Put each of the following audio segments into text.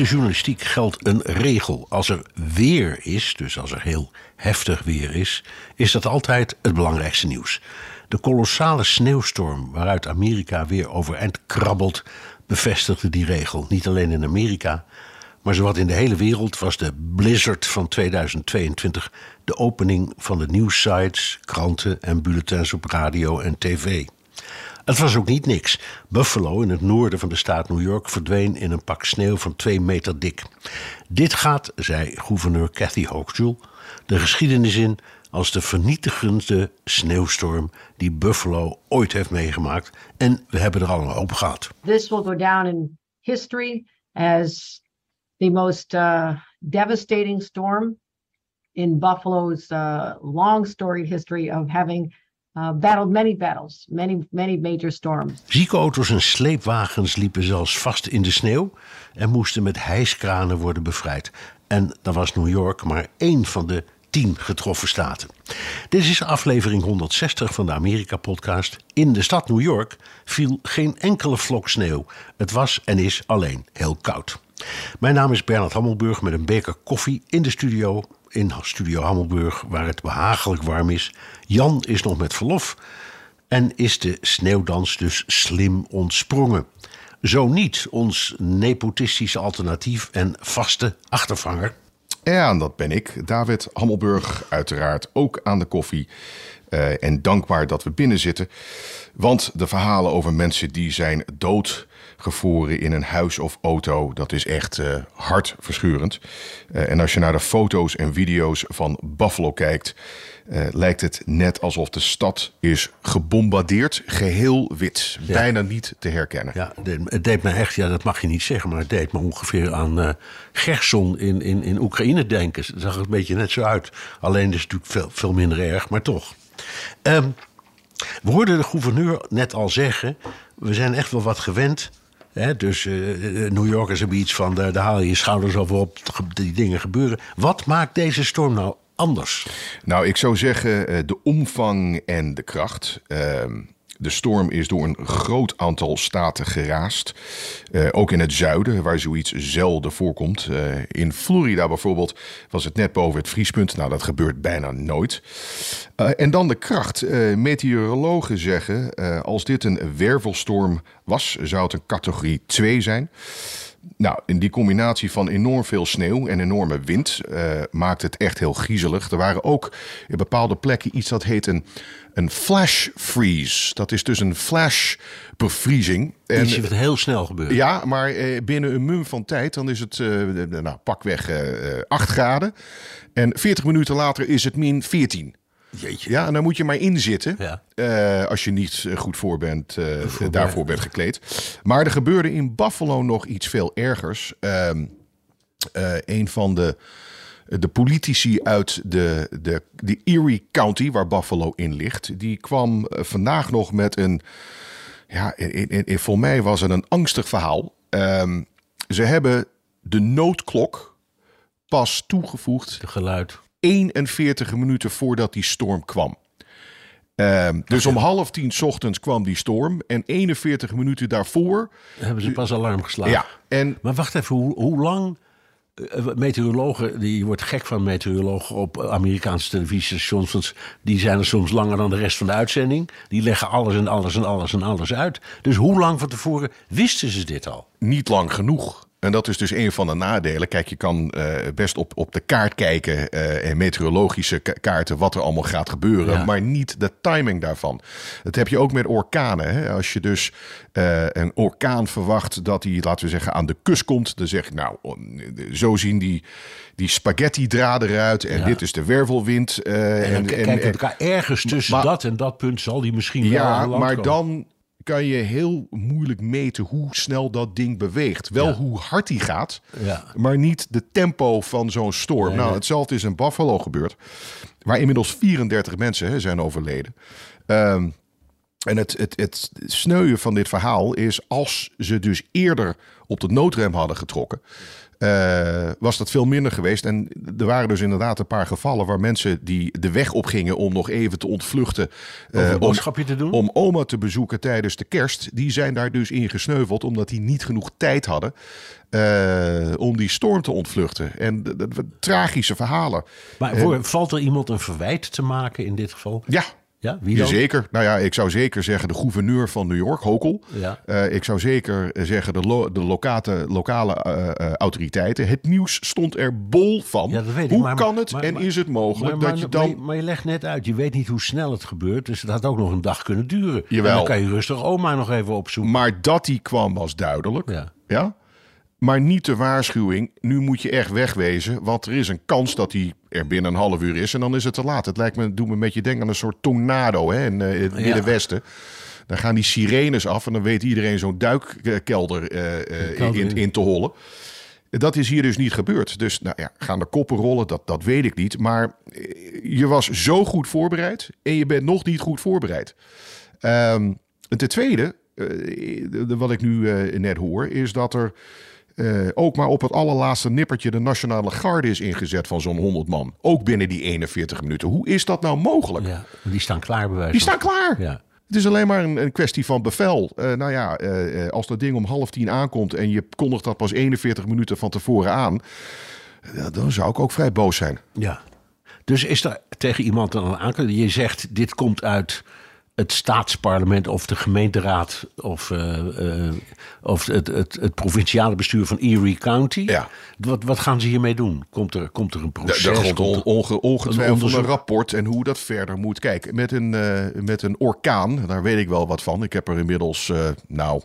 De journalistiek geldt een regel. Als er weer is, dus als er heel heftig weer is, is dat altijd het belangrijkste nieuws. De kolossale sneeuwstorm waaruit Amerika weer overeind krabbelt, bevestigde die regel. Niet alleen in Amerika, maar zowat in de hele wereld was de blizzard van 2022 de opening van de nieuwssites, kranten en bulletins op radio en tv. Het was ook niet niks. Buffalo in het noorden van de staat New York verdween in een pak sneeuw van twee meter dik. Dit gaat, zei gouverneur Kathy Hochul, de geschiedenis in als de vernietigendste sneeuwstorm die Buffalo ooit heeft meegemaakt. En we hebben er al een hoop gehad. This will go down in history as the most uh, devastating storm in Buffalo's uh, long storied history of having uh, battled many battles, many, many major storms. Ziekenauto's en sleepwagens liepen zelfs vast in de sneeuw en moesten met hijskranen worden bevrijd. En dan was New York maar één van de tien getroffen staten. Dit is aflevering 160 van de Amerika-podcast. In de stad New York viel geen enkele vlok sneeuw. Het was en is alleen heel koud. Mijn naam is Bernard Hammelburg met een beker koffie in de studio in Studio Hammelburg, waar het behagelijk warm is. Jan is nog met verlof en is de sneeuwdans dus slim ontsprongen. Zo niet ons nepotistische alternatief en vaste achtervanger. Ja, dat ben ik, David Hammelburg, uiteraard ook aan de koffie. Uh, en dankbaar dat we binnen zitten. Want de verhalen over mensen die zijn dood gevroren in een huis of auto. Dat is echt uh, hartverscheurend. Uh, en als je naar de foto's en video's van Buffalo kijkt, uh, lijkt het net alsof de stad is gebombardeerd, geheel wit. Ja. Bijna niet te herkennen. Ja, het deed me echt, ja, dat mag je niet zeggen, maar het deed me ongeveer aan Gerson in, in, in Oekraïne denken. Het zag er een beetje net zo uit. Alleen is het natuurlijk veel, veel minder erg, maar toch. Um, we hoorden de gouverneur net al zeggen: we zijn echt wel wat gewend Dus uh, New Yorkers hebben iets van, daar, daar haal je je schouders over op, die dingen gebeuren. Wat maakt deze storm nou anders? Nou, ik zou zeggen de omvang en de kracht. Uh, de storm is door een groot aantal staten geraast. Uh, ook in het zuiden, waar zoiets zelden voorkomt. Uh, in Florida bijvoorbeeld was het net boven het vriespunt. Nou, dat gebeurt bijna nooit. Uh, en dan de kracht. meteorologen zeggen, als dit een wervelstorm was, zou het een categorie 2 zijn. Nou, in die combinatie van enorm veel sneeuw en enorme wind uh, maakt het echt heel griezelig. Er waren ook in bepaalde plekken iets dat heet een, een flash freeze. Dat is dus een flash bevriezing. En, iets wat heel snel gebeurt. Ja, maar uh, binnen een mum van tijd, dan is het uh, nou, pakweg 8 graden. En 40 minuten later is het min 14. Jeetje. Ja, en dan moet je maar inzitten. Ja. Uh, als je niet goed voor bent, uh, voor daarvoor bent gekleed. Maar er gebeurde in Buffalo nog iets veel ergers. Uh, een van de, de politici uit de, de, de Erie County, waar Buffalo in ligt, die kwam vandaag nog met een. Ja, in, in, in, voor mij was het een angstig verhaal. Ehm, ze hebben de noodklok pas toegevoegd. De geluid 41 minuten voordat die storm kwam. Uh, dus om half tien ochtends kwam die storm. En 41 minuten daarvoor. Hebben ze pas alarm geslagen. Ja. En, maar wacht even, hoe, hoe lang. Meteorologen, die wordt gek van meteorologen op Amerikaanse televisiestations. Want die zijn er soms langer dan de rest van de uitzending. Die leggen alles en alles en alles en alles uit. Dus hoe lang van tevoren wisten ze dit al? Niet lang genoeg. En dat is dus een van de nadelen. Kijk, je kan uh, best op, op de kaart kijken uh, en meteorologische kaarten wat er allemaal gaat gebeuren, ja. maar niet de timing daarvan. Dat heb je ook met orkanen. Hè? Als je dus uh, een orkaan verwacht dat hij, laten we zeggen, aan de kust komt, dan zeg je, nou, zo zien die, die spaghetti-draden eruit en ja. dit is de wervelwind. en en, kijk en, elkaar ergens tussen maar, dat en dat punt zal die misschien ja, wel maar dan kan je heel moeilijk meten hoe snel dat ding beweegt. Wel ja. hoe hard hij gaat, ja. maar niet de tempo van zo'n storm. Nee, nou, nee. hetzelfde is in Buffalo gebeurd, waar inmiddels 34 mensen hè, zijn overleden. Um, en het, het, het sneuien van dit verhaal is als ze dus eerder op de noodrem hadden getrokken. Uh, was dat veel minder geweest. En er waren dus inderdaad een paar gevallen waar mensen die de weg opgingen om nog even te ontvluchten. Uh, om, te doen? om oma te bezoeken tijdens de kerst. Die zijn daar dus in gesneuveld omdat die niet genoeg tijd hadden. Uh, om die storm te ontvluchten. En tragische verhalen. Maar voor, valt er iemand een verwijt te maken in dit geval? Ja, ja, wie dan? Zeker. Nou ja, ik zou zeker zeggen de gouverneur van New York, Hochul. Ja. Uh, ik zou zeker zeggen de, lo de lokate, lokale uh, uh, autoriteiten. Het nieuws stond er bol van. Ja, dat weet ik. Hoe maar, kan het maar, en is het mogelijk dat je dan... Maar, maar, je legt net uit, je weet niet hoe snel het gebeurt. Dus het had ook nog een dag kunnen duren. Jawel. En dan kan je rustig oma nog even opzoeken. Maar dat die kwam was duidelijk. Ja. ja? Maar niet de waarschuwing, nu moet je echt wegwezen. Want er is een kans dat hij er binnen een half uur is. En dan is het te laat. Het lijkt me, doet me een beetje denken aan een soort tornado hè, in uh, het ja. Middenwesten. Dan gaan die sirenes af en dan weet iedereen zo'n duikkelder uh, uh, in, in te hollen. Dat is hier dus niet gebeurd. Dus nou ja, gaan de koppen rollen, dat, dat weet ik niet. Maar je was zo goed voorbereid en je bent nog niet goed voorbereid. Um, ten tweede, uh, wat ik nu net hoor, is dat er uh, ook maar op het allerlaatste nippertje de Nationale Garde is ingezet van zo'n 100 man. Ook binnen die 41 minuten. Hoe is dat nou mogelijk? Ja, die staan klaar bij wijze Die staan klaar. Ja. Het is alleen maar een, een kwestie van bevel. Uh, nou ja, uh, als dat ding om half tien aankomt en je kondigt dat pas 41 minuten van tevoren aan, dan zou ik ook vrij boos zijn. Ja. Dus is er tegen iemand dan een aankondiging? Je zegt, dit komt uit het staatsparlement of de gemeenteraad of, uh, uh, of het, het, het, provinciale bestuur van Erie County. Ja. Wat, wat gaan ze hiermee doen? Komt er, komt er een proces? Er komt on, onge, ongetwijfeld een, een rapport en hoe dat verder moet. Kijk, met een, uh, met een orkaan, daar weet ik wel wat van. Ik heb er inmiddels, nou...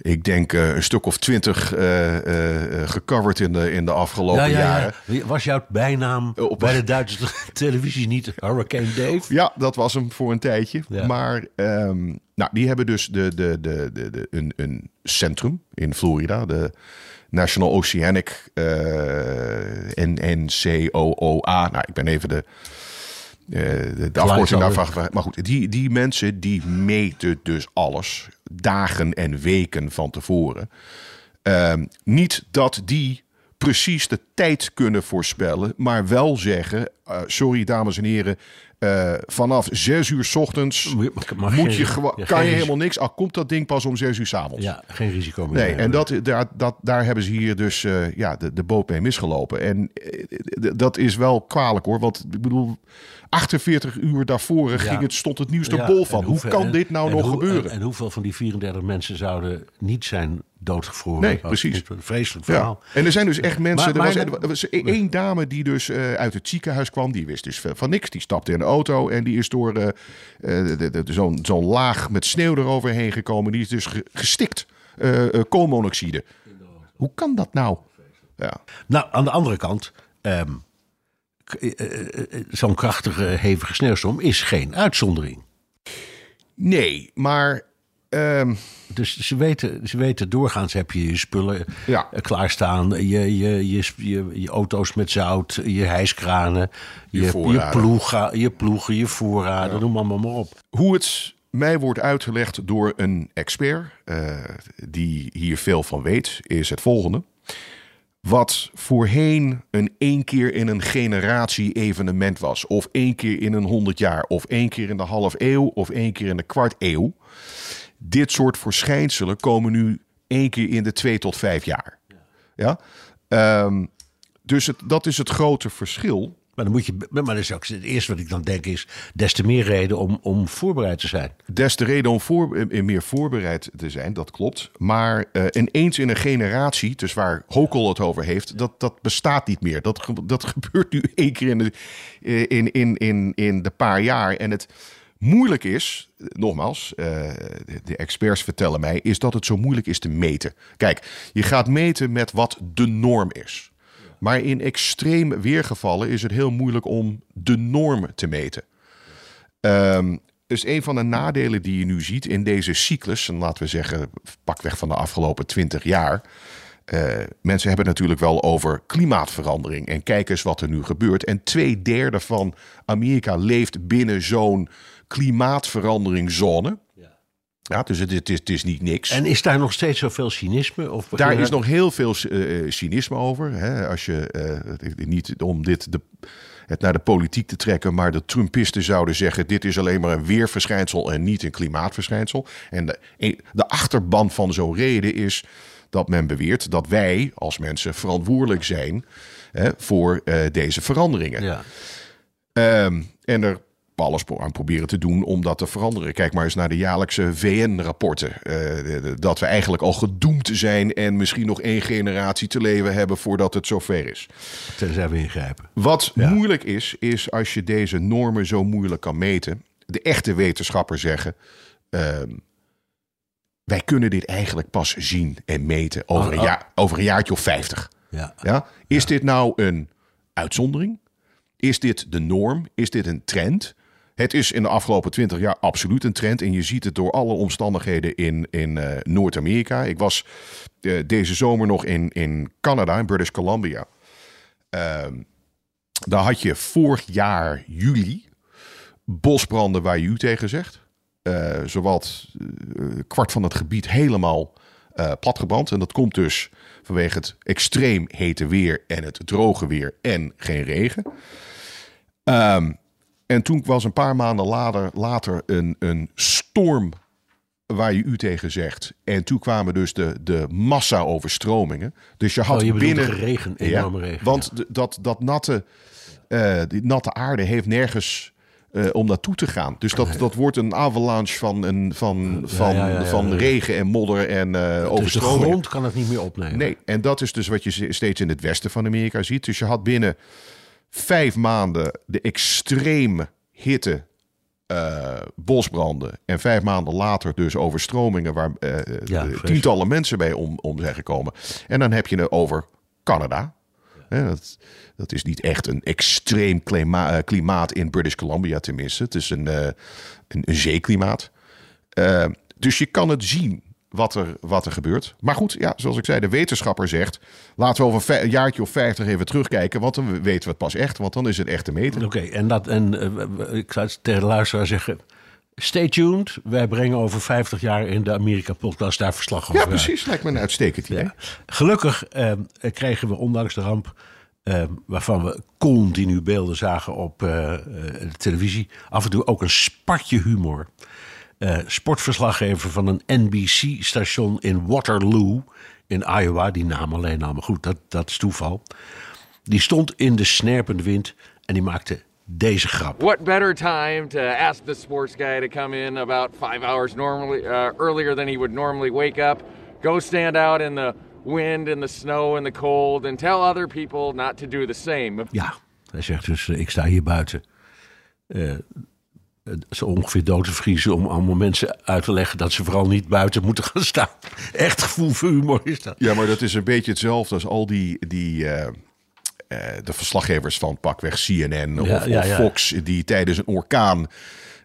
Ik denk uh, een stuk of twintig uh, uh, gecoverd in de, in de afgelopen ja, ja, jaren. Ja. Was jouw bijnaam Op, bij de Duitse televisie niet Hurricane Dave? Ja, dat was hem voor een tijdje. Maar um, nou, die hebben dus de, de, de, de, de, een, een centrum in Florida, de National Oceanic NNCOOA. Nou, ik ben even de... Uh, de, de afkorting daarvan. Maar goed, die, die mensen die meten dus alles. Dagen en weken van tevoren. Uh, niet dat die precies de tijd kunnen voorspellen. Maar wel zeggen, uh, sorry dames en heren. Uh, vanaf zes uur s ochtends moet je ja, kan je helemaal niks. Al komt dat ding pas om zes uur s avonds. Ja, geen risico meer. Nee, en dat, daar, dat, daar hebben ze hier dus uh, ja, de, de boot mee misgelopen. En uh, dat is wel kwalijk hoor. Want ik bedoel, 48 uur daarvoor ja. ging het, stond het nieuws er ja, bol van. Hoeveel, hoe kan dit nou nog hoe, gebeuren? En, en, hoeveel van die 34 mensen zouden niet zijn doodgevroren? Nee, precies. Een vreselijk verhaal. Ja. En er zijn dus echt mensen... Maar, maar, er, was, er was één dame die dus uh, uit het ziekenhuis kwam. Die wist dus van niks. Die stapte in de auto en die is door uh, uh, zo'n zo laag met sneeuw eroverheen gekomen. Die is dus gestikt. koolmonoxide. Hoe kan dat nou? Ja. Nou, aan de andere kant... Um, zo'n krachtige, hevige sneeuwstorm is geen uitzondering. Nee, maar. Um... Dus ze weten, ze weten doorgaans heb je je spullen ja. klaarstaan. Je, je, je, je, je auto's met zout, je hijskranen, je, je, je, ploegen, je ploegen, je voorraden, ja. noem maar, maar op. Hoe het mij wordt uitgelegd door een expert uh, die hier veel van weet, is het volgende. Wat voorheen een één keer in een generatie evenement was. Of één keer in een honderd jaar. Of één keer in de half eeuw. Of één keer in de kwart eeuw. Dit soort verschijnselen komen nu één keer in de twee tot vijf jaar. Ja? Um, dus het, dat is het grote verschil. Maar dan moet je. Maar dat is ook het eerste wat ik dan denk is. Des te meer reden om, om voorbereid te zijn. Des te reden om voor, eh, meer voorbereid te zijn, dat klopt. Maar uh, ineens in een generatie, dus waar Hokel het over heeft, dat, dat bestaat niet meer. Dat, dat gebeurt nu één keer in de, in, in, in, in de paar jaar. En het moeilijk is, nogmaals, uh, de experts vertellen mij, is dat het zo moeilijk is te meten. Kijk, je gaat meten met wat de norm is. Maar in extreem weergevallen is het heel moeilijk om de norm te meten. Um, dus een van de nadelen die je nu ziet in deze cyclus, en laten we zeggen, pakweg van de afgelopen twintig jaar. Uh, mensen hebben het natuurlijk wel over klimaatverandering. En kijk eens wat er nu gebeurt. En twee derde van Amerika leeft binnen zo'n klimaatveranderingszone. Ja, dus het, het, is, het is niet niks. En is daar nog steeds zoveel cynisme? Of daar is nog heel veel uh, cynisme over. Hè? Als je uh, niet om dit de, het naar de politiek te trekken, maar de Trumpisten zouden zeggen: dit is alleen maar een weerverschijnsel en niet een klimaatverschijnsel. En de, de achterban van zo'n reden is dat men beweert dat wij als mensen verantwoordelijk zijn hè, voor uh, deze veranderingen. Ja. Um, en er alles aan proberen te doen om dat te veranderen. Kijk maar eens naar de jaarlijkse VN-rapporten. Uh, dat we eigenlijk al gedoemd zijn en misschien nog één generatie te leven hebben voordat het zover is. Tenzij we ingrijpen. Wat moeilijk is, is als je deze normen zo moeilijk kan meten. De echte wetenschappers zeggen. Uh, wij kunnen dit eigenlijk pas zien en meten over, een, jaar, over een jaartje of 50. Ja. Ja? Is dit nou een uitzondering? Is dit de norm? Is dit een trend? Het is in de afgelopen twintig jaar absoluut een trend. En je ziet het door alle omstandigheden in, in uh, Noord-Amerika. Ik was uh, deze zomer nog in, in Canada, in British Columbia. Uh, daar had je vorig jaar juli bosbranden waar je u tegen zegt. Uh, zowat kwart van het gebied helemaal platgebrand. En dat komt dus vanwege het extreem hete weer en het droge weer en geen regen. Um, en toen was een paar maanden later, later een, een storm waar je u tegen zegt. En toen kwamen dus de, de massa-overstromingen. Dus je had oh, je binnen. regen, enorme regen. Want ja. dat, dat natte, uh, die natte aarde heeft nergens. Uh, om naartoe te gaan. Dus dat, dat wordt een avalanche van, een, van, van, ja, van regen en modder en uh, dus de grond kan het niet meer opnemen. Nee, en dat is dus wat je steeds in het westen van Amerika ziet. Dus je had binnen vijf maanden de extreme hitte, uh, bosbranden. En vijf maanden later dus overstromingen waar uh, ja, tientallen mensen bij om, om zijn gekomen. En dan heb je het over Canada. Ja. dat, dat is niet echt een extreem klima klimaat in British Columbia tenminste. Het is een, uh, een, een zeeklimaat. dus je kan het zien wat er, wat er gebeurt. Maar goed, ja, zoals ik zei, de wetenschapper zegt... laten we over een jaartje of vijftig even terugkijken... want dan weten we het pas echt, want dan is het echt te meten. Oké, en, dat, en uh, ik zou het tegen de luisteraar zeggen... Stay tuned. Wij brengen over 50 jaar in de Amerika-podcast daar verslag over. Ja, precies. Lijkt me een uitstekend idee. Ja. Gelukkig uh, kregen we ondanks de ramp... Uh, waarvan we continu beelden zagen op de televisie... af en toe ook een spatje humor uh, sportverslaggever van een NBC-station in Waterloo in Iowa. Die naam alleen al, maar goed, dat, dat is toeval. Die stond in de snerpende wind en die maakte deze grap. What better time to ask the sports guy to come in about five hours normally uh, earlier than he would normally wake up, go stand out in the wind and the snow and the cold and tell other people not to do the same. Ja, hij zegt dus, ik sta hier buiten. Uh, zo ongeveer dood te vriezen om allemaal mensen uit te leggen dat ze vooral niet buiten moeten gaan staan. Echt gevoel voor humor is dat. Ja, maar dat is een beetje hetzelfde als al die, die uh, uh, de verslaggevers van pakweg CNN of, ja, ja, ja. of Fox die tijdens een orkaan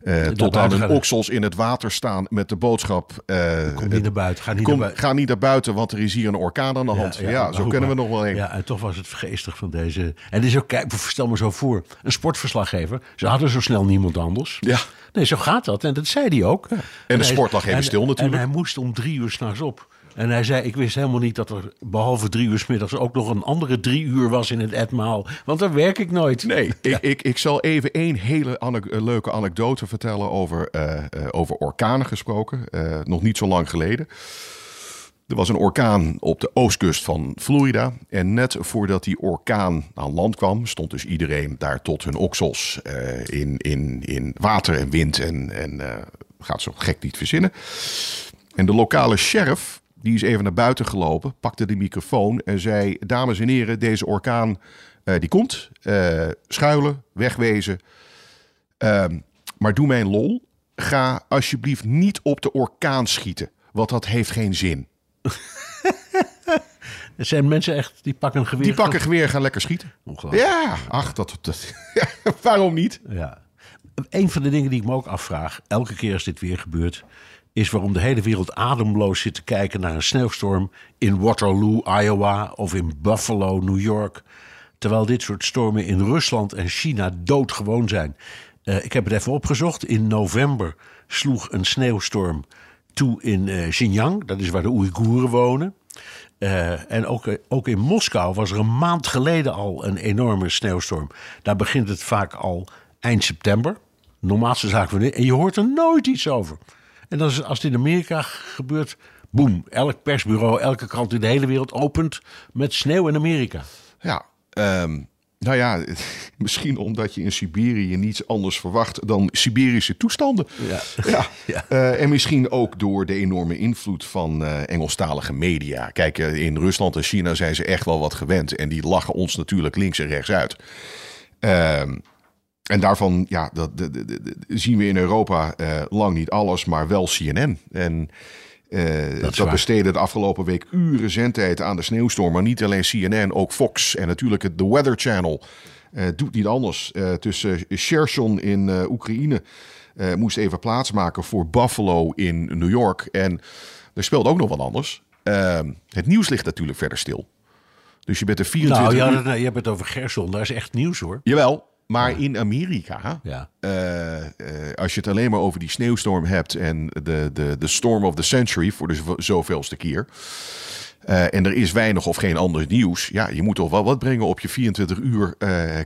uh, tot aan hun oksels in het water staan met de boodschap. Uh, kom niet naar buiten. Ga niet, kom, naar buiten. ga niet naar buiten, want er is hier een orkaan aan de hand. Ja, ja, zo kunnen we nog wel een. Ja, en toch was het geestig van deze. En het is ook, kijk, stel me zo voor, een sportverslaggever. Ze hadden zo snel niemand anders. Ja. Nee, zo gaat dat. En dat zei hij ook. En, en de sport lag even stil natuurlijk. En hij moest om drie uur s'nachts op. En hij zei, ik wist helemaal niet dat er behalve drie uur s middags ook nog een andere drie uur was in het etmaal. Want daar werk ik nooit. Nee, ik, ik, ik zal even één hele leuke anekdote vertellen over, uh, uh, over orkanen gesproken. Uh, nog niet zo lang geleden. Er was een orkaan op de oostkust van Florida. En net voordat die orkaan aan land kwam, stond dus iedereen daar tot hun oksels in, in, in water en wind. En, en gaat zo gek niet verzinnen. En de lokale sheriff, die is even naar buiten gelopen, pakte de microfoon en zei: Dames en heren, deze orkaan uh, die komt. schuilen, wegwezen. Ehm, maar doe mij een lol. Ga alsjeblieft niet op de orkaan schieten, want dat heeft geen zin. Er zijn mensen echt, die pakken een geweer. Die pakken geweer en gaan lekker schieten. Ja, ach, dat, dat waarom niet? Ja. Een van de dingen die ik me ook afvraag, elke keer als dit weer gebeurt, is waarom de hele wereld ademloos zit te kijken naar een sneeuwstorm in Waterloo, Iowa of in Buffalo, New York. Terwijl dit soort stormen in Rusland en China doodgewoon zijn. Uh, ik heb het even opgezocht. In november sloeg een sneeuwstorm toe in uh, Xinjiang. Dat is waar de Oeigoeren wonen. Uh, en ook, ook in Moskou was er een maand geleden al een enorme sneeuwstorm. Daar begint het vaak al eind september. Normaalste zaak van. En je hoort er nooit iets over. En dan is, als het in Amerika gebeurt, boem. Elk persbureau, elke krant in de hele wereld opent met sneeuw in Amerika. Ja, um, nou ja, misschien omdat je in Siberië niets anders verwacht dan Siberische toestanden. Ja. ja. ja. Uh, en misschien ook door de enorme invloed van uh, Engelstalige media. Kijk, uh, in Rusland en China zijn ze echt wel wat gewend. En die lachen ons natuurlijk links en rechts uit. En daarvan ja, dat, dat, dat, zien we in Europa lang niet alles, maar wel CNN. En uh, dat, dat besteedde de afgelopen week uren zendtijd aan de sneeuwstorm. Maar niet alleen CNN, ook Fox en natuurlijk het The Weather Channel. Uh, doet niet anders. Uh, tussen Cherson in Oekraïne moest even plaatsmaken voor Buffalo in New York. En er speelt ook nog wat anders. Ehm, het nieuws ligt natuurlijk verder stil. Dus je bent er 24 nou, ja, uur... je hebt het over Gerson, daar is echt nieuws hoor. Jawel, maar in Amerika, ja. Uh, uh, als je het alleen maar over die sneeuwstorm hebt en de, de, de storm of the century voor de zoveelste keer. Uh, en er is weinig of geen ander nieuws. Ja, je moet toch wel wat brengen op je 24 uur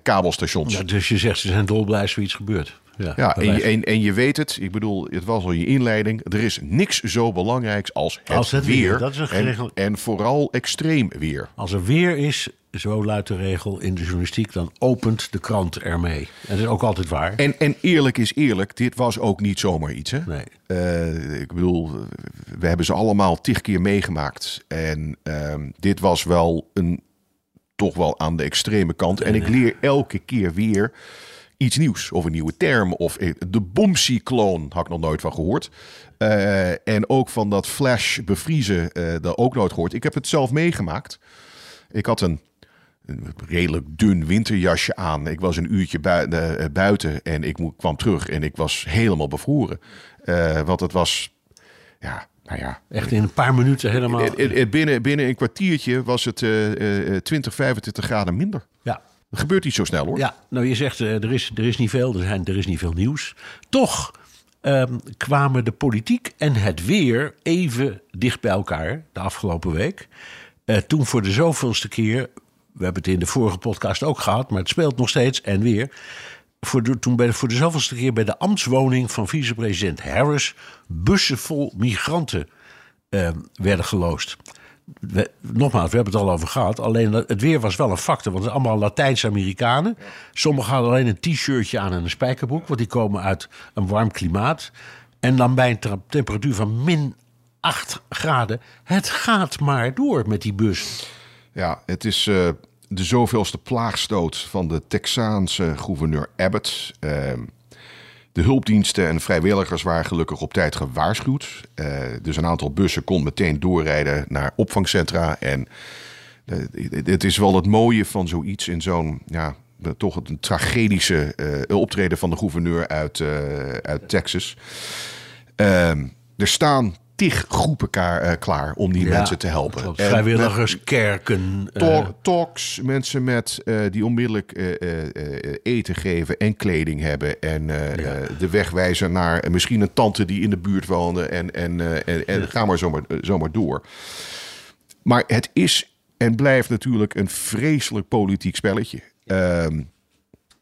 kabelstations. Ja, dus je zegt ze zijn dolblij als iets gebeurt. Ja, ja en, je, en, en, je weet het, ik bedoel, het was al je inleiding. Er is niks zo belangrijks als het, als het weer. weer. Dat is een en, en vooral extreem weer. Als er weer is, zo luidt de regel in de journalistiek, dan opent de krant ermee. En dat is ook altijd waar. En, en eerlijk is eerlijk, dit was ook niet zomaar iets. Hè? Nee. Uh, ik bedoel, we hebben ze allemaal tig keer meegemaakt. En uh, dit was wel een, toch wel aan de extreme kant. En ik leer elke keer weer iets nieuws. Of een nieuwe term. Of de bomcycloon had ik nog nooit van gehoord. Uh, en ook van dat flash bevriezen, uh, daar ook nooit gehoord. Ik heb het zelf meegemaakt. Ik had een een redelijk dun winterjasje aan. Ik was een uurtje eh, buiten en ik kwam terug en ik was helemaal bevroren. Uh, want het was, ja, nou ja. Echt in een paar minuten helemaal. Binnen, binnen een kwartiertje was het uh, 20, 25 graden minder. Ja. Dat gebeurt niet zo snel hoor. Ja, nou je zegt uh, er, is, er is niet veel, er, zijn, er is niet veel nieuws. Toch um, kwamen de politiek en het weer even dicht bij elkaar de afgelopen week. Uh, toen voor de zoveelste keer we hebben het in de vorige podcast ook gehad, maar het speelt nog steeds en weer. Voor de, toen bij voor de zoveelste keer bij de ambtswoning van vicepresident Harris bussen vol migranten eh, werden geloosd. We, nogmaals, we hebben het al over gehad. Alleen het weer was wel een factor, want het zijn allemaal Latijns-Amerikanen. Sommigen hadden alleen een t-shirtje aan en een spijkerbroek, want die komen uit een warm klimaat. En dan bij een temperatuur van min 8 graden. Het gaat maar door met die bus. Ja, het is uh, de zoveelste plaagstoot van de Texaanse gouverneur Abbott. Uh, de hulpdiensten en vrijwilligers waren gelukkig op tijd gewaarschuwd. Uh, dus een aantal bussen kon meteen doorrijden naar opvangcentra. En het is wel het mooie van zoiets in zo'n ja, toch een tragedische optreden van de gouverneur uit, uit Texas. Ehm, er staan tig groepen kaar, uh, klaar om die mensen te helpen. En vrijwilligers, kerken. Uh... Talks, mensen met, uh, die onmiddellijk eten geven en kleding hebben. En de wegwijzer naar misschien een tante die in de buurt woonde. En, en, en, en ga maar zomaar, zomaar door. Maar het is en blijft natuurlijk een vreselijk politiek spelletje. Ehm,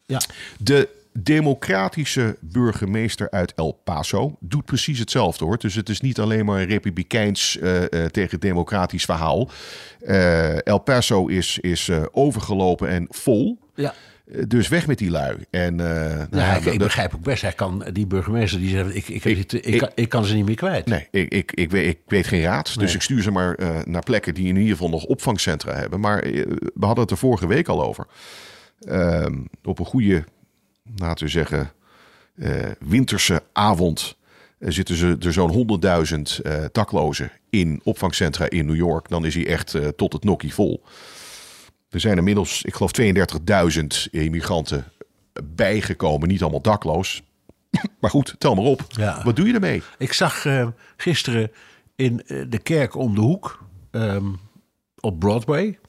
ja. De democratische burgemeester uit El Paso doet precies hetzelfde hoor. Dus het is niet alleen maar een republikeins uh, uh, tegen democratisch verhaal. Uh, El Paso is, is overgelopen en vol. Ja. Dus weg met die lui. En, nou, ja, ik, ik, begrijp ook best. Hij kan, die burgemeester die zegt: ik, ik, ik, ik, kan, ik kan ze niet meer kwijt. Nee, ik, ik, ik, weet, ik weet geen raad. Dus ik stuur ze maar naar plekken die in ieder geval nog opvangcentra hebben. Maar we hadden het er vorige week al over. Ehm, op een goede laten we zeggen, uh, winterse avond uh, zitten ze er zo'n 100.000 uh, daklozen in opvangcentra in New York. Dan is hij echt tot het nokkie vol. Er zijn inmiddels, ik geloof, 32.000 immigranten bijgekomen. Niet allemaal dakloos. maar goed, tel maar op. Ja. Wat doe je ermee? Ik zag gisteren in de kerk om de hoek um, op Broadway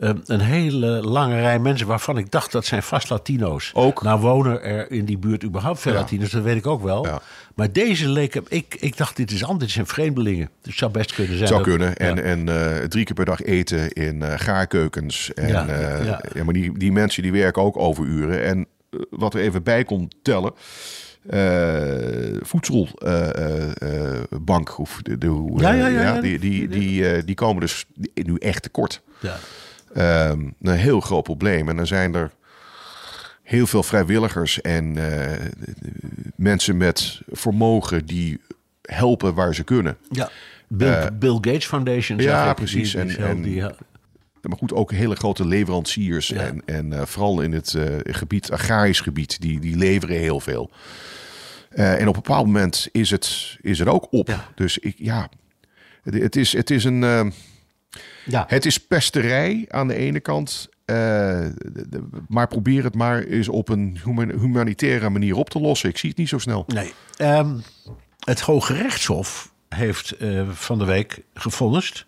Ehm, een hele lange rij mensen waarvan ik dacht dat zijn vast Latino's. Ook. Nou wonen er in die buurt überhaupt veel Latino's, dat weet ik ook wel. Ja. Maar deze leek hem, ik, ik dacht dit is anders, dit zijn vreemdelingen. Het zou best kunnen zijn. Zou kunnen. En, en uh, drie keer per dag eten in uh, gaarkeukens. En, ja, uh, ja. maar die, die mensen die werken ook overuren. En wat er even bij kon tellen... Uh, voedselbank. Uh, de, de, ja, ja, ja, ja, die, die, die, die komen dus nu echt tekort. Ja. Um, een heel groot probleem. En dan zijn er heel veel vrijwilligers en uh, mensen met vermogen die helpen waar ze kunnen. Ja, Bill, uh, Bill Gates Foundation. Ja, precies. Die, die en, en, die, maar goed, ook hele grote leveranciers. Ja. En, en uh, vooral in het gebied, agrarisch gebied, die, die leveren heel veel. en op een bepaald moment is het, is het ook op. Ja. Dus ik, ja, het, het, is, het is een ja. Het is pesterij aan de ene kant. Uh, maar probeer het maar eens op een humanitaire manier op te lossen. Ik zie het niet zo snel. Nee. Um, het Hoge Rechtshof heeft uh, van de week gevonnist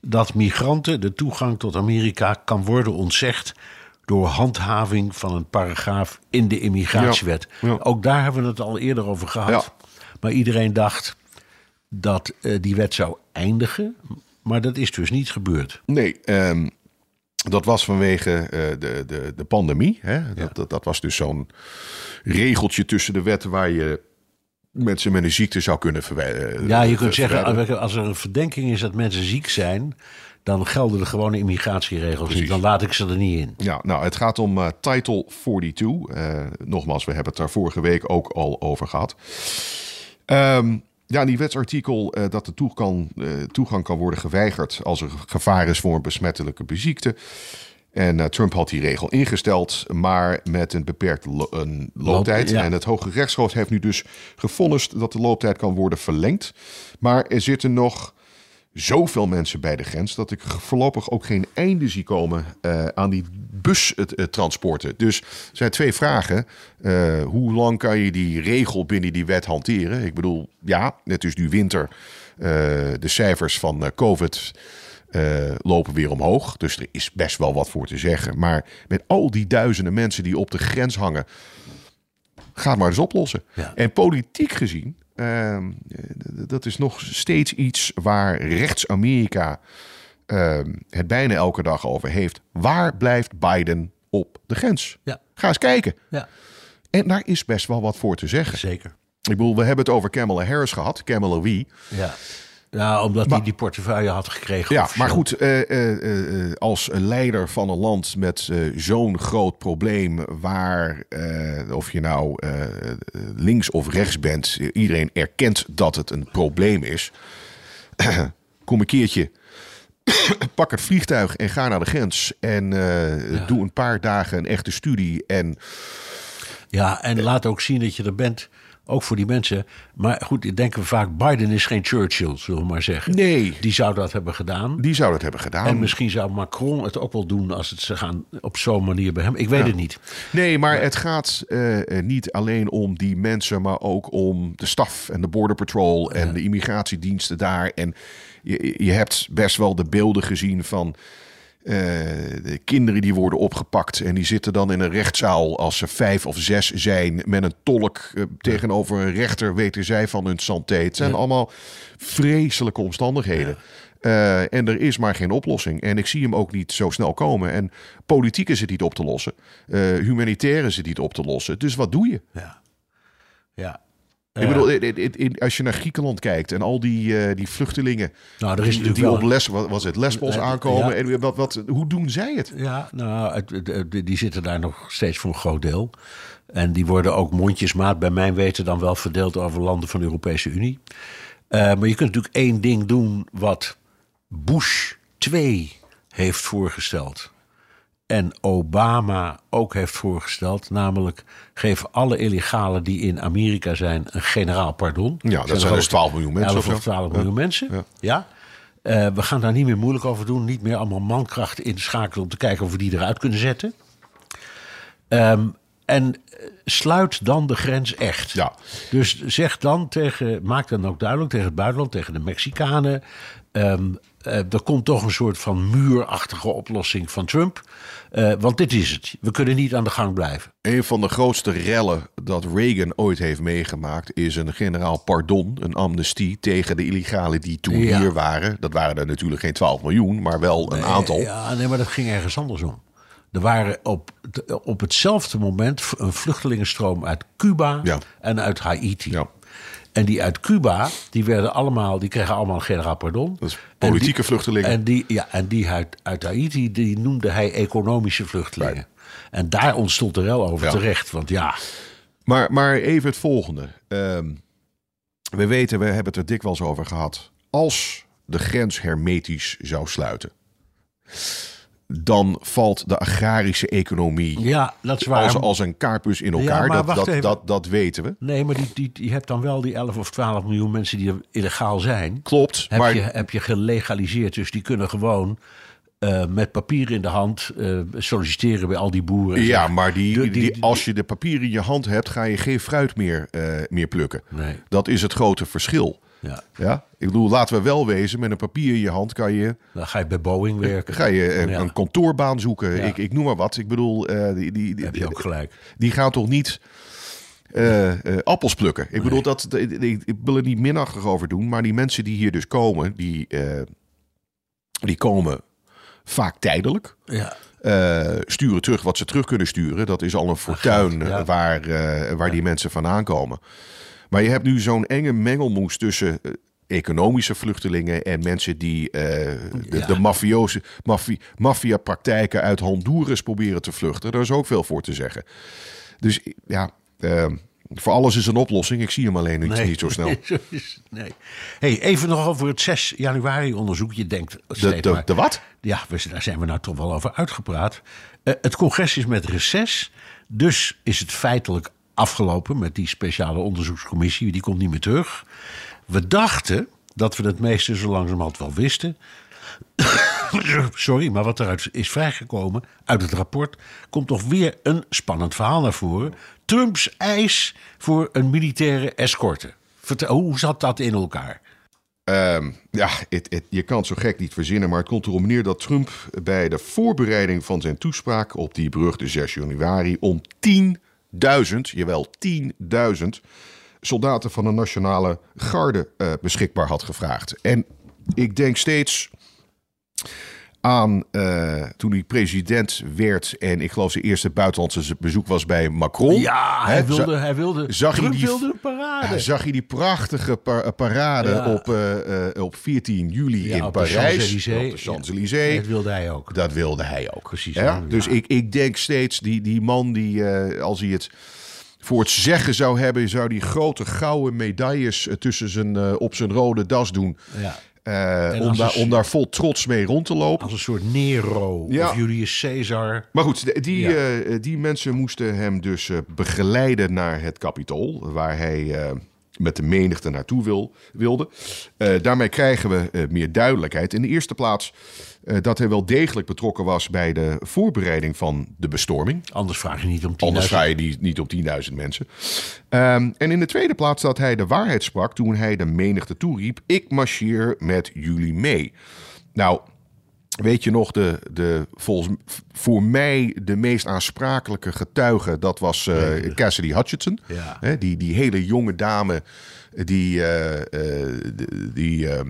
dat migranten de toegang tot Amerika kan worden ontzegd door handhaving van een paragraaf in de immigratiewet. Ja, ja. Ook daar hebben we het al eerder over gehad. Ja. Maar iedereen dacht dat uh, die wet zou eindigen. Maar dat is dus niet gebeurd. Nee, um, dat was vanwege uh, de, de, de pandemie. Hè? Dat, ja. dat, dat, was dus zo'n regeltje tussen de wetten waar je mensen met een ziekte zou kunnen verwijderen. Ja, je kunt zeggen, als er een verdenking is dat mensen ziek zijn, dan gelden de gewone immigratieregels niet. Dan laat ik ze er niet in. Ja, nou, het gaat om uh, Title 42. Uh, nogmaals, we hebben het daar vorige week ook al over gehad. Um, ja, die wetsartikel uh, dat de toegang, uh, toegang kan worden geweigerd als er gevaar is voor een besmettelijke beziekte. En uh, Trump had die regel ingesteld, maar met een beperkte lo een looptijd. Loop, ja. En het Hoge Rechtshof heeft nu dus gevonnist dat de looptijd kan worden verlengd. Maar er zitten nog zoveel mensen bij de grens dat ik voorlopig ook geen einde zie komen aan die bustransporten. Dus er zijn twee vragen. Uh, hoe lang kan je die regel binnen die wet hanteren? Ik bedoel, ja, het is nu winter. Uh, de cijfers van COVID lopen weer omhoog. Dus er is best wel wat voor te zeggen. Maar met al die duizenden mensen die op de grens hangen, ga maar eens oplossen. Ja. En politiek gezien uh, dat is nog steeds iets waar rechts-Amerika uh, het bijna elke dag over heeft. Waar blijft Biden op de grens? Ja. Ga eens kijken. Ja. En daar is best wel wat voor te zeggen. Zeker. Ik bedoel, we hebben het over Kamala Harris gehad. Kamala wie? Ja. Ja, omdat hij die portefeuille had gekregen. Ja, maar goed, uh, uh, uh, als leider van een land met zo'n groot probleem, waar of je nou links of rechts bent, iedereen erkent dat het een probleem is. Kom een keertje, pak het vliegtuig en ga naar de grens en ja. doe een paar dagen een echte studie. En, ja, en laat ook zien dat je er bent. Ook voor die mensen. Maar goed, denken we vaak, Biden is geen Churchill, zullen we maar zeggen. Nee. Die zou dat hebben gedaan. Die zou dat hebben gedaan. En misschien zou Macron het ook wel doen als het ze gaan op zo'n manier bij hem. Ik weet ja. het niet. Nee, maar, maar het gaat uh, niet alleen om die mensen, maar ook om de staf en de Border Patrol en de immigratiediensten daar. En je, je hebt best wel de beelden gezien van de kinderen die worden opgepakt en die zitten dan in een rechtszaal als ze vijf of zes zijn met een tolk eh, tegenover een rechter weten zij van hun santé. Het zijn allemaal vreselijke omstandigheden. Eh, en er is maar geen oplossing. En ik zie hem ook niet zo snel komen. En politiek is het niet op te lossen. Humanitair is het niet op te lossen. Dus wat doe je? Ja. Ja. Ik bedoel, als je naar Griekenland kijkt en al die, eh, die vluchtelingen Nou, er is die, wel- op Les, wat was het, Lesbos Eh, aankomen. ja. En wat, wat, hoe doen zij het? Ja, nou, het, die zitten daar nog steeds voor een groot deel. En die worden ook mondjesmaat, bij mijn weten, dan wel verdeeld over landen van de Europese Unie. Eh, maar je kunt natuurlijk één ding doen wat Bush 2 heeft voorgesteld. En Obama ook heeft voorgesteld. Namelijk, geef alle illegalen die in Amerika zijn een generaal pardon. Ja, dat zijn dus 12 miljoen mensen 11 of zo. of 12 Ja. miljoen mensen. Ja. Ja. Eh, we gaan daar niet meer moeilijk over doen. Niet meer allemaal mankrachten inschakelen om te kijken of we die eruit kunnen zetten. Ehm, en eh, sluit dan de grens echt. Ja. Dus zeg dan tegen, maak dan ook duidelijk tegen het buitenland, tegen de Mexicanen. ehm, eh, er komt toch een soort van muurachtige oplossing van Trump. Eh, want dit is het. We kunnen niet aan de gang blijven. Een van de grootste rellen dat Reagan ooit heeft meegemaakt... is een generaal pardon, een amnestie tegen de illegalen die toen Ja. hier waren. Dat waren er natuurlijk geen 12 miljoen, maar wel een aantal. Ja, nee, maar dat ging ergens anders om. Er waren op, op hetzelfde moment een vluchtelingenstroom uit Cuba Ja. en uit Haiti. Ja. En die uit Cuba, die werden allemaal, die kregen allemaal een generaal pardon. Dat is En politieke die- vluchtelingen. En die, ja, en die uit, uit Haiti, die noemde hij economische vluchtelingen. Right. En daar ontstond er wel over Ja. terecht. Want ja, Maar, maar even het volgende. Ehm, we weten, we hebben het er dikwijls over gehad. Als de grens hermetisch zou sluiten... dan valt de agrarische economie ja, dat is waar. als, als een kaarpus in elkaar. dat, dat, dat, dat weten we. Nee, maar die, die, je hebt dan wel die 11 of 12 miljoen mensen die er illegaal zijn. Klopt, heb, maar je, heb je gelegaliseerd. Dus die kunnen gewoon eh, met papier in de hand eh, solliciteren bij al die boeren. en Ja, maar die, die, als je de papier in je hand hebt, ga je geen fruit meer, eh, meer plukken. Nee. Dat is het grote verschil. Ja, Ja? Ik bedoel, laten we wel wezen, met een papier in je hand kan je, dan ga je bij Boeing werken. ga je een, Ja. een kantoorbaan zoeken. Ja. Ik, ik noem maar wat. Ik bedoel, eh, die, die, die, heb je ook gelijk. die gaan toch niet eh, eh, appels plukken? Ik bedoel, dat, ik, wil er niet minachtig over doen, maar die mensen die hier dus komen, die, eh, die komen vaak tijdelijk. Ja, eh, sturen terug wat ze terug kunnen sturen. Dat is al een fortuin ja. eh, waar, eh, waar die mensen vandaan komen. Maar je hebt nu zo'n enge mengelmoes tussen eh, economische vluchtelingen en mensen die eh, de, Ja. de mafioze maffia-praktijken uit Honduras proberen te vluchten. Daar is ook veel voor te zeggen. Dus ja, eh, voor alles is een oplossing. Ik zie hem alleen niet, niet zo snel. Nee. Hey, even nog over het 6 januari onderzoek. Je denkt De, de, maar- de wat? Ja, we, daar zijn we nou toch wel over uitgepraat. Eh, het congres is met reces. Dus is het feitelijk afgelopen met die speciale onderzoekscommissie. Die komt niet meer terug. We dachten dat we het meeste zo langzamerhand wel wisten. Sorry, maar wat eruit is vrijgekomen uit het rapport... komt toch weer een spannend verhaal naar voren. Trumps eis voor een militaire escorte. Hoe zat dat in elkaar? Ehm, ja, je kan het zo gek niet verzinnen, maar het komt erop neer dat Trump bij de voorbereiding van zijn toespraak op die brug de 6 januari om 10.000, jawel 10.000 soldaten van de nationale garde eh, beschikbaar had gevraagd. En ik denk steeds aan eh, toen hij president werd en ik geloof zijn eerste buitenlandse bezoek was bij Macron. Ja, hij wilde, hij wilde, zag je Trump die- wilde een parade. zag je die prachtige pa- parade Ja. op, eh, eh, op 14 juli Ja, in op Parijs. Op de Champs-Élysées. Dat wilde hij ook. Dat wilde hij ook. Precies. Dus ik, ik denk steeds, die, die man die, eh, als hij het voor het zeggen zou hebben, zou die grote gouden medailles eh, tussen zijn, eh, op zijn rode das doen. Ja. Eh, om, daar, een- om daar vol trots mee rond te lopen. Als een soort Nero Ja. of Julius Caesar. Maar goed, die, Ja. eh, die mensen moesten hem dus eh, begeleiden naar het Capitool, waar hij met de menigte naartoe wil, wilde. Eh, daarmee krijgen we eh, meer duidelijkheid. In de eerste plaats eh, dat hij wel degelijk betrokken was bij de voorbereiding van de bestorming. Anders vraag je niet om 10.000. Anders ga je die, niet op 10.000 mensen. Ehm, en in de tweede plaats dat hij de waarheid sprak toen hij de menigte toeriep: Ik marcheer met jullie mee. Nou, weet je nog, de, de, volgens, voor mij de meest aansprakelijke getuige, dat was uh, Cassidy Hutchinson. Ja. Hè, die, die hele jonge dame die, uh, die uh,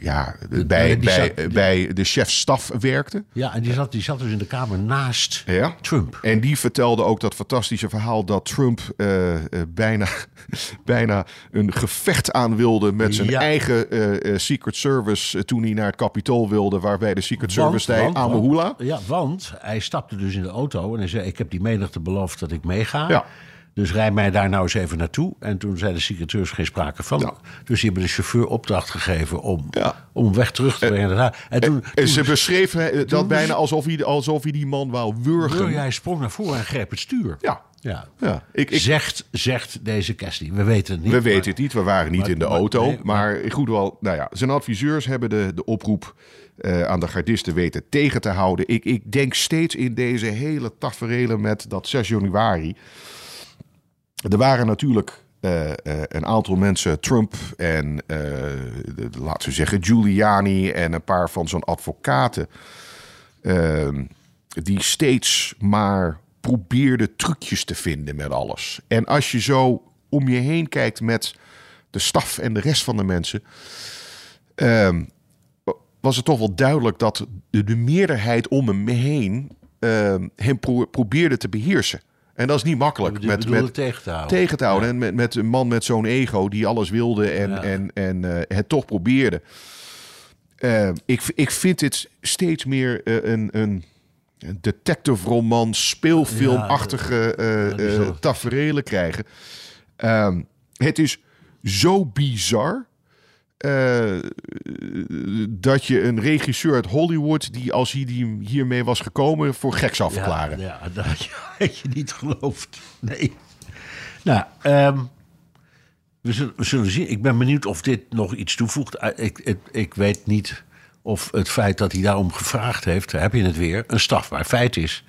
ja, de, bij, bij, bij de chef-staf werkte. Ja, en die zat, die zat dus in de kamer naast Ja. Trump. En die vertelde ook dat fantastische verhaal dat Trump eh, eh, bijna, bijna een gevecht aan wilde met zijn Ja. eigen eh, eh, Secret Service eh, toen hij naar het Capitool wilde, waarbij de Secret Want- Service zei Amahula. Ja, want hij stapte dus in de auto en hij zei: Ik heb die menigte beloofd dat ik meega. Ja. Dus rij mij daar nou eens even naartoe. En toen zei de secretaris geen sprake van. Ja. Dus die hebben de chauffeur opdracht gegeven om, Ja. om weg terug te brengen. En toen, En ze beschreven eh, dat bijna alsof hij, alsof hij die man wou wurgen. hij sprong naar voren en greep het stuur. Ja, Ja. ja. Ik, ik, Zegt, zegt deze Cassie. We weten het niet. we maar- weten het niet, we waren niet maar- in de maar- auto. nee, maar, goed wel, nou ja, zijn adviseurs hebben de, de oproep eh, aan de gardisten weten tegen te houden. Ik, ik denk steeds in deze hele taferelen met dat 6 januari. Er waren natuurlijk eh, eh, een aantal mensen, Trump en de- laten we zeggen Giuliani en een paar van zijn advocaten, ehm, die steeds maar probeerden trucjes te vinden met alles. En als je zo om je heen kijkt met de staf en de rest van de mensen, ehm, was het toch wel duidelijk dat de, de meerderheid om hem heen ehm, hem pro- probeerde te beheersen. En dat is niet makkelijk. Met, met, tegen te houden. tegen te houden. En met, met een man met zo'n ego die alles wilde en, Ja. en, en eh, het toch probeerde. Eh, ik, ik vind dit steeds meer eh, een, een, detective roman, speelfilmachtige ja, taferelen krijgen. Ehm, het is zo bizar. Eh, dat je een regisseur uit Hollywood, die als hij die hiermee was gekomen, voor gek zou verklaren. Ja, ja, dat had je, niet geloofd. Nee. Nou, ehm, we, zullen, we zullen zien. Ik ben benieuwd of dit nog iets toevoegt. Eh, Ik, ik, ik weet niet of het feit dat hij daarom gevraagd heeft, heb je het weer, een strafbaar feit is.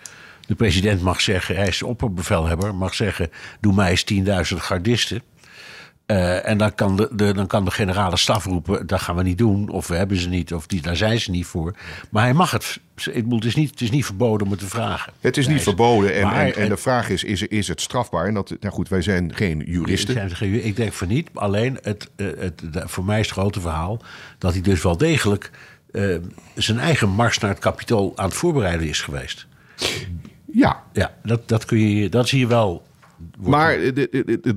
De president mag zeggen, hij is opperbevelhebber, mag zeggen: doe mij eens 10.000 gardisten. Eh, en dan kan de, de, dan kan de generale staf roepen: dat gaan we niet doen, of we hebben ze niet, of die, daar zijn ze niet voor. Maar hij mag het. Het, is niet, het is niet verboden om het te vragen. Het is niet verboden. En, en, de vraag is, is, is het strafbaar? En dat, nou goed, wij zijn geen juristen. Zijn geen- Ik denk van niet. Alleen het, eh, het, voor mij is het grote verhaal dat hij dus wel degelijk eh, zijn eigen mars naar het kapitool aan het voorbereiden is geweest. Ja, Ja, dat, dat, kun je, dat zie je wel. Maar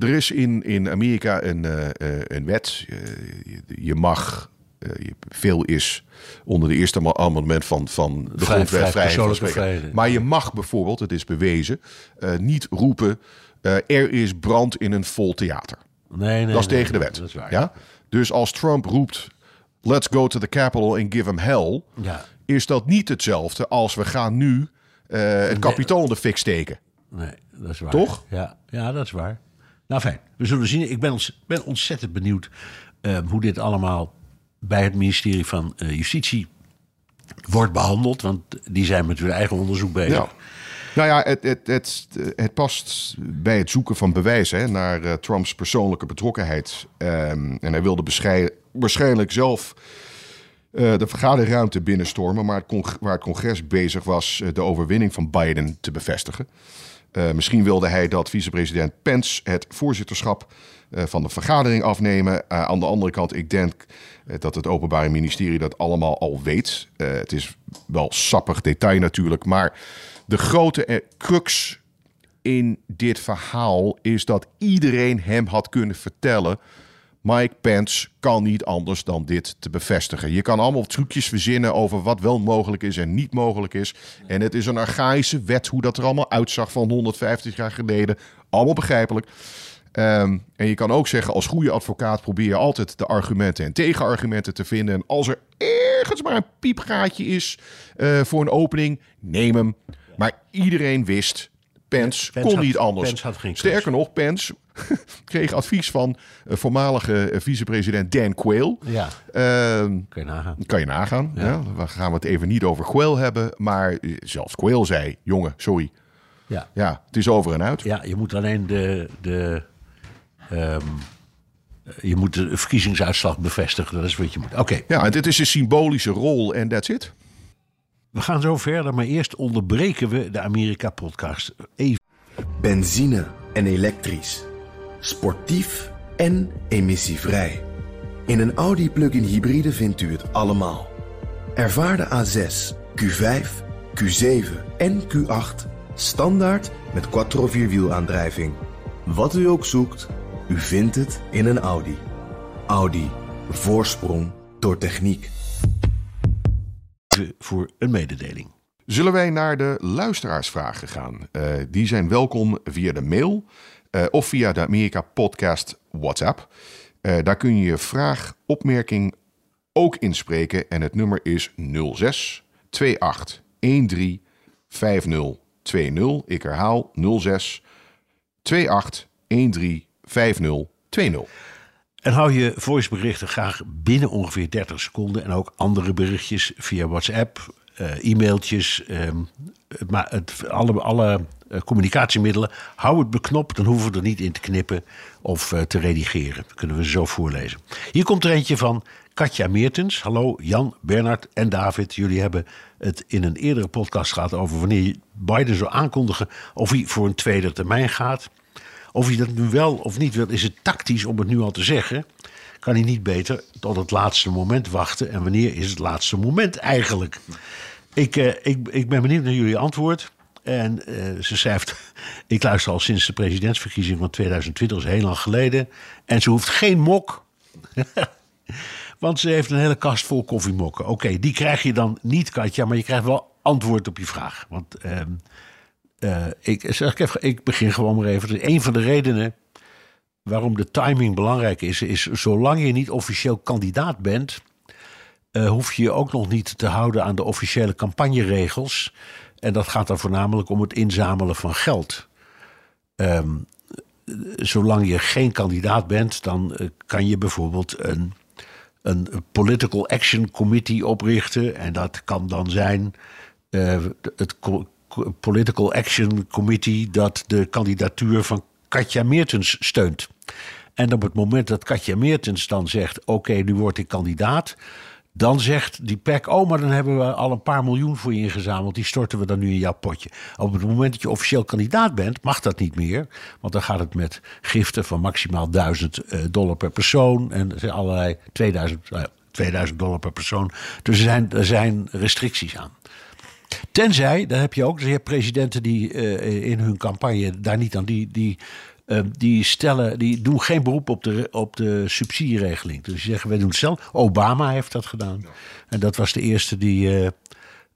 er is in, in Amerika een, eh, eh, een wet. Je, je mag, eh, veel is onder de eerste amendement van, van de Vrij- grondwet vrij vrijheid van persoonlijke spreken. vrijheid. Maar je mag bijvoorbeeld, het is bewezen, eh, niet roepen... eh, er is brand in een vol theater. Nee, nee, dat is nee, tegen de wet. Dat is waar. Ja? Dus als Trump roept... Let's go to the Capitol and give him hell... Ja. is dat niet hetzelfde als we gaan nu eh, het kapitool in de fik steken. Nee, dat is waar. Toch? Ja, ja dat is waar. Nou fijn, we zullen zien. Ik ben, ons, ben ontzettend benieuwd eh, hoe dit allemaal bij het ministerie van eh, Justitie wordt behandeld. Want die zijn met hun eigen onderzoek bezig. Ja. Nou ja, het, het, het, het past bij het zoeken van bewijs hè, naar eh, Trumps persoonlijke betrokkenheid. Ehm, en hij wilde waarschijnlijk zelf eh, de vergaderruimte binnenstormen, maar het waar het congres bezig was de overwinning van Biden te bevestigen. Eh, misschien wilde hij dat vicepresident Pence het voorzitterschap eh, van de vergadering afnemen. Eh, aan de andere kant, ik denk dat het Openbare Ministerie dat allemaal al weet. Het is wel sappig detail natuurlijk, maar de grote crux in dit verhaal is dat iedereen hem had kunnen vertellen. Mike Pence kan niet anders dan dit te bevestigen. Je kan allemaal trucjes verzinnen over wat wel mogelijk is en niet mogelijk is. En het is een archaïsche wet hoe dat er allemaal uitzag van 150 jaar geleden. Allemaal begrijpelijk. Ehm, en je kan ook zeggen, als goede advocaat probeer je altijd de argumenten en tegenargumenten te vinden. En als er ergens maar een piepgaatje is eh, voor een opening, neem hem. Maar iedereen wist, Pence, Pence kon had- niet anders. Sterker nog, Pence kreeg advies van eh, voormalige eh, vicepresident Dan Quayle. Ja, Ehm, kun je nagaan. kan je nagaan. Ja. We gaan het even niet over Quayle hebben. Maar eh, zelfs Quayle zei, jongen, sorry. Ja. Ja, het is over en uit. Ja, je moet alleen de, de, ehm, je moet de verkiezingsuitslag bevestigen. Dat is wat je moet. Oké. Ja, en dit is een symbolische rol en that's it. We gaan zo verder, maar eerst onderbreken we de Amerika-podcast. Even. Benzine en elektrisch. Sportief en emissievrij. In een Audi plug-in hybride vindt u het allemaal. Ervaar de A6, Q5, Q7 en Q8 standaard met quattro vierwielaandrijving. Wat u ook zoekt, u vindt het in een Audi. Audi. Voorsprong door techniek. Voor een mededeling. Zullen wij naar de luisteraarsvragen gaan? Uh, die zijn welkom via de mail uh, of via de Amerika Podcast WhatsApp. Uh, daar kun je je vraag, opmerking ook inspreken en het nummer is 06 28 13 50 20. Ik herhaal 06 28 13 50 20. En hou je voiceberichten graag binnen ongeveer 30 seconden. En ook andere berichtjes via WhatsApp, uh, e-mailtjes, uh, maar het, alle, alle uh, communicatiemiddelen. Hou het beknopt, dan hoeven we er niet in te knippen of uh, te redigeren. Dat kunnen we zo voorlezen. Hier komt er eentje van Katja Meertens. Hallo Jan, Bernard en David. Jullie hebben het in een eerdere podcast gehad over wanneer Biden zou aankondigen of hij voor een tweede termijn gaat. Of hij dat nu wel of niet wil, is het tactisch om het nu al te zeggen. Kan hij niet beter tot het laatste moment wachten? En wanneer is het laatste moment eigenlijk? Ik, uh, ik, ik ben benieuwd naar jullie antwoord. En uh, ze schrijft: Ik luister al sinds de presidentsverkiezing van 2020, dat is heel lang geleden. En ze hoeft geen mok. Want ze heeft een hele kast vol koffiemokken. Oké, die krijg je dan niet, Katja, maar je krijgt wel antwoord op je vraag. Want uh, uh, ik, zeg ik, even, ik begin gewoon maar even. Een van de redenen waarom de timing belangrijk is, is zolang je niet officieel kandidaat bent, uh, hoef je je ook nog niet te houden aan de officiële campagneregels. En dat gaat dan voornamelijk om het inzamelen van geld. Um, zolang je geen kandidaat bent, dan uh, kan je bijvoorbeeld een, een Political Action Committee oprichten. En dat kan dan zijn het Political Action Committee dat de kandidatuur van Katja Meertens steunt. En op het moment dat Katja Meertens dan zegt: Oké, nu word ik kandidaat. Dan zegt die PEC, oh, maar dan hebben we al een paar miljoen voor je ingezameld. Die storten we dan nu in jouw potje. Op het moment dat je officieel kandidaat bent, mag dat niet meer. Want dan gaat het met giften van maximaal 1000 dollar per persoon. En er allerlei 2000, nou ja, 2000 dollar per persoon. Dus er zijn, er zijn restricties aan. Tenzij, daar heb je ook, dus je hebt presidenten die uh, in hun campagne daar niet aan, die, die, uh, die stellen, die doen geen beroep op de, op de subsidieregeling. Dus die zeggen, wij doen het zelf. Obama heeft dat gedaan. Ja. En dat was de eerste die uh,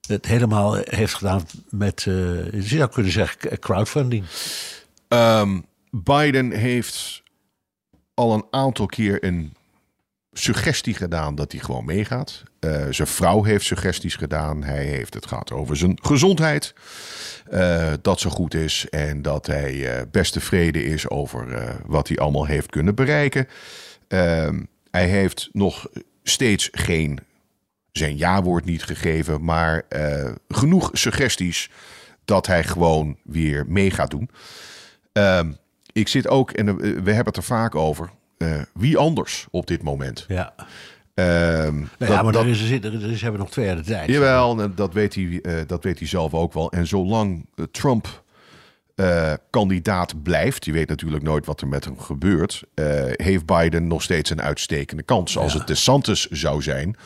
het helemaal heeft gedaan met, je zou kunnen zeggen, crowdfunding. Um, Biden heeft al een aantal keer een suggestie gedaan dat hij gewoon meegaat. Uh, zijn vrouw heeft suggesties gedaan. Hij heeft het gehad over zijn gezondheid. Uh, dat zo goed is en dat hij uh, best tevreden is over wat hij allemaal heeft kunnen bereiken. Ehm, hij heeft nog steeds geen zijn ja-woord niet gegeven, maar genoeg suggesties dat hij gewoon weer mee gaat doen. Ehm, ik zit ook, en we hebben het er vaak over, uh, wie anders op dit moment. Ja. Um, nou ja, dat, maar dat, er, is, er, is, hebben nog twee jaar de tijd. Jawel, dat weet, hij, uh, dat weet hij zelf ook wel. En zolang Trump uh, kandidaat blijft, je weet natuurlijk nooit wat er met hem gebeurt, heeft Biden nog steeds een uitstekende kans. Als ja. het DeSantis zou zijn,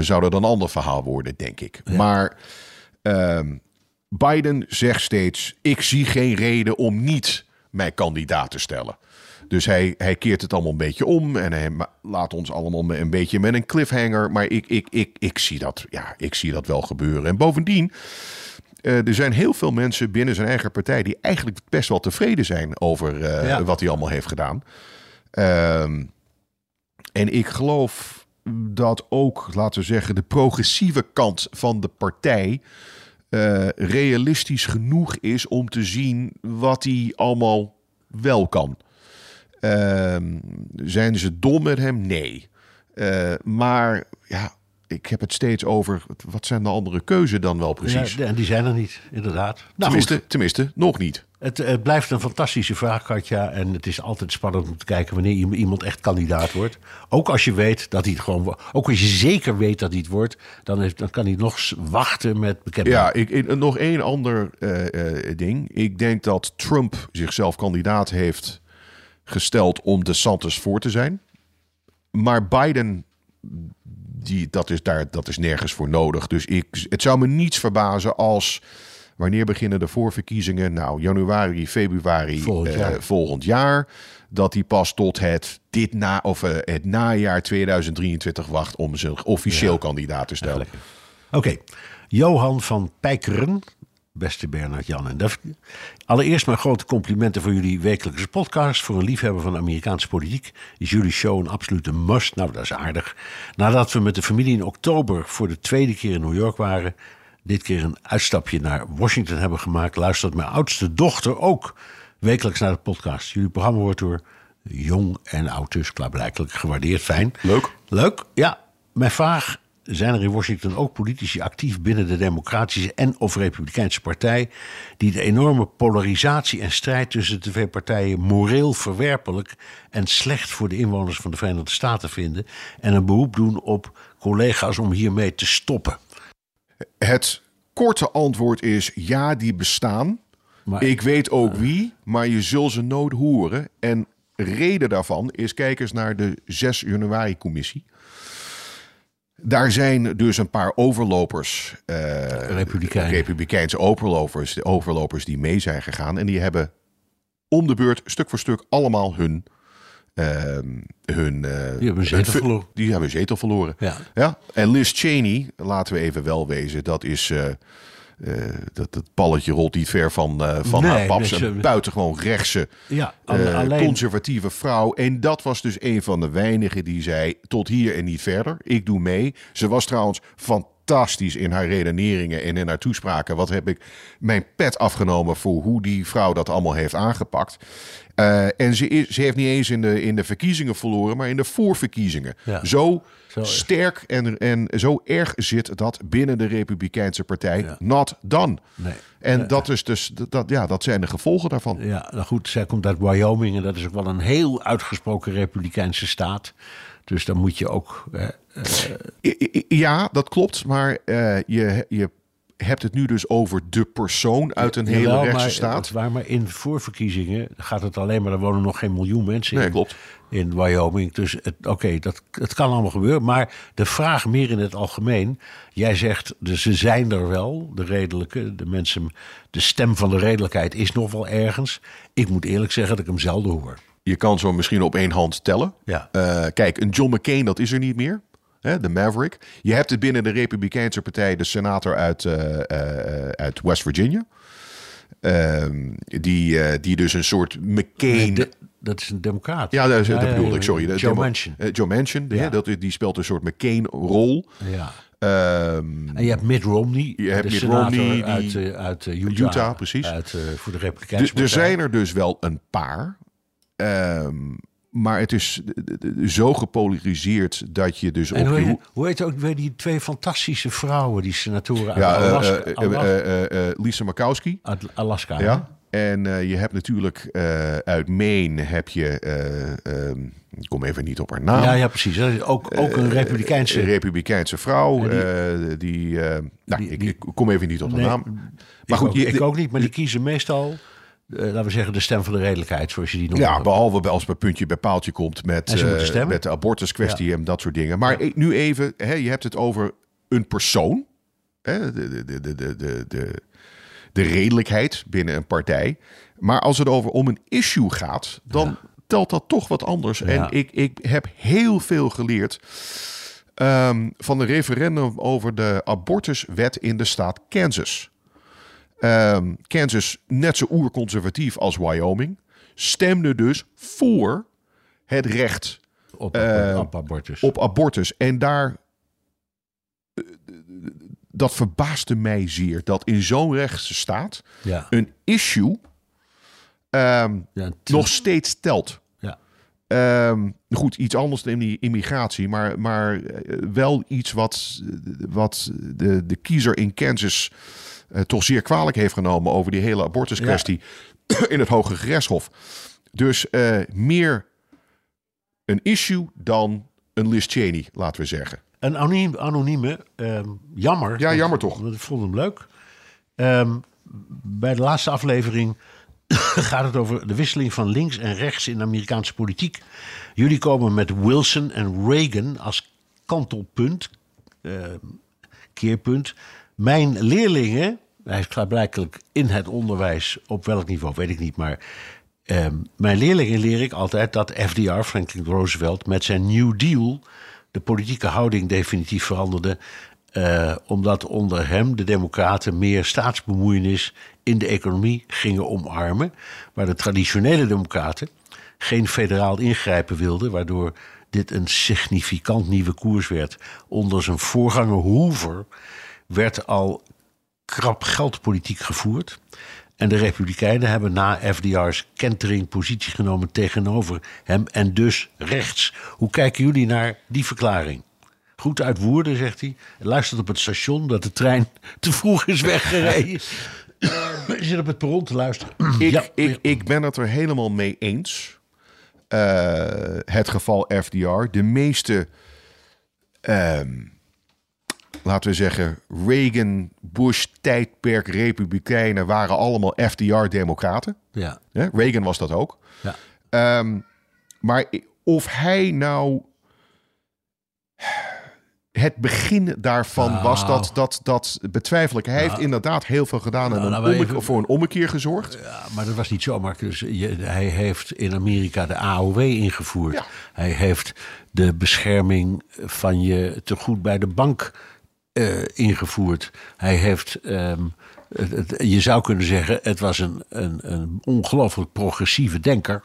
zou dat een ander verhaal worden, denk ik. Ja. Maar ehm, Biden zegt steeds: ik zie geen reden om niet mij kandidaat te stellen. Dus hij, hij keert het allemaal een beetje om en hij laat ons allemaal een beetje met een cliffhanger. Maar ik, ik, ik, ik, zie, dat, ja, ik zie dat wel gebeuren. En bovendien, uh, er zijn heel veel mensen binnen zijn eigen partij die eigenlijk best wel tevreden zijn over uh, ja. wat hij allemaal heeft gedaan. Uh, en ik geloof dat ook, laten we zeggen, de progressieve kant van de partij uh, realistisch genoeg is om te zien wat hij allemaal wel kan. Uh, zijn ze dom met hem? Nee. Uh, maar ja, ik heb het steeds over wat zijn de andere keuzen dan wel precies? Ja, en die zijn er niet, inderdaad. Nou, tenminste, tenminste, nog niet. Het, het blijft een fantastische vraag, Katja. En het is altijd spannend om te kijken wanneer iemand echt kandidaat wordt. Ook als je weet dat hij het gewoon. Ook als je zeker weet dat hij het wordt, dan, heeft, dan kan hij nog wachten met bekend. Ja, ik, ik- nog één ander eh, eh, ding. Ik denk dat Trump zichzelf kandidaat heeft gesteld om de Santos voor te zijn. Maar Biden, die, dat, is daar, dat is nergens voor nodig. Dus ik, het zou me niets verbazen als... Wanneer beginnen de voorverkiezingen? Nou, januari, februari Volgend eh, jaar. volgend jaar. Dat hij pas tot het, dit na, of, eh, het najaar 2023 wacht om zich officieel kandidaat te stellen. Oké, Johan van Pijkeren. Beste Bernard, Jan en. Allereerst mijn grote complimenten voor jullie wekelijkse podcast. Voor een liefhebber van de Amerikaanse politiek is jullie show een absolute must. Nou, dat is aardig. Nadat we met de familie in oktober voor de tweede keer in New York waren... dit keer een uitstapje naar Washington hebben gemaakt... luistert mijn oudste dochter ook wekelijks naar de podcast. Jullie programma wordt door jong en oud dus klaarblijkelijk gewaardeerd. Fijn. Leuk. Leuk, ja. Mijn vraag, zijn er in Washington ook politici actief binnen de Democratische en of Republikeinse partij... die de enorme polarisatie en strijd tussen de twee partijen moreel verwerpelijk... en slecht voor de inwoners van de Verenigde Staten vinden... en een beroep doen op collega's om hiermee te stoppen? Het korte antwoord is ja, die bestaan. Maar- ik weet ook wie, maar je zult ze nooit horen. En reden daarvan is, kijk eens naar de 6 januari-commissie. Daar zijn dus een paar overlopers, eh, Republikeinen. Republikeinse overlopers, de overlopers die mee zijn gegaan. En die hebben om de beurt, stuk voor stuk, allemaal hun. ehm, hun eh, Die hebben zetel verloren. Die hebben zetel verloren. Ja. Ja, en Liz Cheney, laten we even wel wezen, dat is. Eh, dat, dat balletje rolt niet ver van, eh, van Nee, haar paps. Een buitengewoon rechtse, Ja, eh, alleen... conservatieve vrouw. En dat was dus een van de weinigen die zei: tot hier en niet verder. Ik doe mee. Ze was trouwens fantastisch in haar redeneringen en in haar toespraken. Wat heb ik mijn pet afgenomen voor hoe die vrouw dat allemaal heeft aangepakt. Eh, en ze, heeft niet eens in de, in de verkiezingen verloren, maar in de voorverkiezingen. Ja. Zo, sterk en, en zo erg zit dat binnen de Republikeinse Partij. Ja. Not done. Nee. En dat, is dus, dat, ja, dat zijn de gevolgen daarvan. Ja, nou goed, zij komt uit Wyoming en dat is ook wel een heel uitgesproken republikeinse staat. Dus dan moet je ook. eh, Ja, dat klopt. Maar eh, je, je hebt het nu dus over de persoon uit een hele Jawel, rechtse maar, Dat staat. waar, maar in voorverkiezingen gaat het alleen maar. Er wonen nog geen miljoen mensen Nee, in, klopt. in Wyoming. Dus oké, dat het kan allemaal gebeuren. Maar de vraag meer in het algemeen. Jij zegt, dus ze zijn er wel, de redelijke. De mensen, de stem van de redelijkheid is nog wel ergens. Ik moet eerlijk zeggen dat ik hem zelden hoor. Je kan zo misschien op één hand tellen. Ja. Eh, kijk, een John McCain, dat is er niet meer. De Maverick. Je hebt het binnen de Republikeinse Partij, de senator uit, eh, eh, uit West Virginia. Ehm, die, eh, die dus een soort McCain. De- dat is een democraat. ja, dat, is- dat ja, bedoelde ja, ik, sorry. Joe Manchin. Joe Manchin, de- dat, die speelt een soort McCain-rol. Ja. Ehm, En je hebt Mitt Romney, Je hebt Mitt senator Romney, die- uit, eh, uit eh, Utah, Utah, precies. Uit, voor de Republikeinse Er- er Partij. zijn er dus wel een paar. Ehm, maar het is zo gepolariseerd dat je dus En op hoe, je... heet- hoe heet ook weer die twee fantastische vrouwen, die senatoren uit Ja, eh, Alaska? eh, eh, Lisa Makowski. uit Alaska hè? Ja. En je hebt natuurlijk uit Maine heb je... eh, ehm, ik kom even niet op haar naam. ja, ja, precies. Ook, ook een Republikeinse. Republikeinse vrouw. die- die, nou, die- ik, ik kom even niet op Nee, naam. Maar goed, ook, je- ik ook niet, maar die kiezen meestal, uh, laten we zeggen, de stem van de redelijkheid, zoals je die noemt. Ja, behalve als bij puntje bij paaltje komt met, eh, met de abortuskwestie en dat soort dingen. Maar nu even, hè, je hebt het over een persoon. Hè, de, de, de, de, de, de redelijkheid binnen een partij. Maar als het over om een issue gaat, dan telt dat toch wat anders. En ik, ik heb heel veel geleerd. Ehm, van de referendum over de abortuswet in de staat Kansas. Ehm, Kansas, net zo oerconservatief als Wyoming, stemde dus voor het recht op, eh, op abortus. op abortus. En daar. eh, Dat verbaasde mij zeer dat in zo'n rechtse staat ja. een issue ehm, Ja, nog steeds telt. Ja. Ehm, goed, iets anders dan die immigratie, maar, maar eh, wel iets wat, wat de, de kiezer in Kansas eh, toch zeer kwalijk heeft genomen over die hele abortuskwestie. in het Hoge Gerechtshof. Dus eh, meer een issue dan een Liz Cheney, laten we zeggen. Een anoniem, anonieme, ehm, jammer. Ja, jammer toch. Want ik vond hem leuk. Ehm, bij de laatste aflevering gaat het over de wisseling van links en rechts in de Amerikaanse politiek. Jullie komen met Wilson en Reagan als kantelpunt, ehm, keerpunt. Mijn leerlingen, hij gaat blijkbaar in het onderwijs, op welk niveau weet ik niet, maar ehm, mijn leerlingen leer ik altijd dat FDR, Franklin Roosevelt, met zijn New Deal de politieke houding definitief veranderde. eh, omdat onder hem de Democraten meer staatsbemoeienis in de economie gingen omarmen. Waar de traditionele Democraten geen federaal ingrijpen wilden. Waardoor dit een significant nieuwe koers werd. Onder zijn voorganger Hoover werd al krap geldpolitiek gevoerd. En de Republikeinen hebben na FDR's kentering positie genomen tegenover hem en dus rechts. Hoe kijken jullie naar die verklaring? Goed uit Woerden, zegt hij. Luistert op het station dat de trein te vroeg is weggereden. Je zit op het perron te luisteren. Ik, Ja, ik, ik ben het er helemaal mee eens. Eh, het geval FDR. De meeste, ehm, laten we zeggen, Reagan-Bush-tijdperk Republikeinen waren allemaal FDR-democraten. ja, Reagan was dat ook. ja. Ehm, maar of hij nou. Het begin daarvan Nou. was dat, dat, dat betwijfel ik. Hij heeft inderdaad heel veel gedaan en Nou, nou, even- voor een ommekeer gezorgd. Ja, maar dat was niet zomaar. Dus je, hij heeft in Amerika de AOW ingevoerd. Ja. Hij heeft de bescherming van je tegoed bij de bank ingevoerd. Hij heeft, ehm, het- het- je zou kunnen zeggen, het was een, een, een ongelooflijk progressieve denker.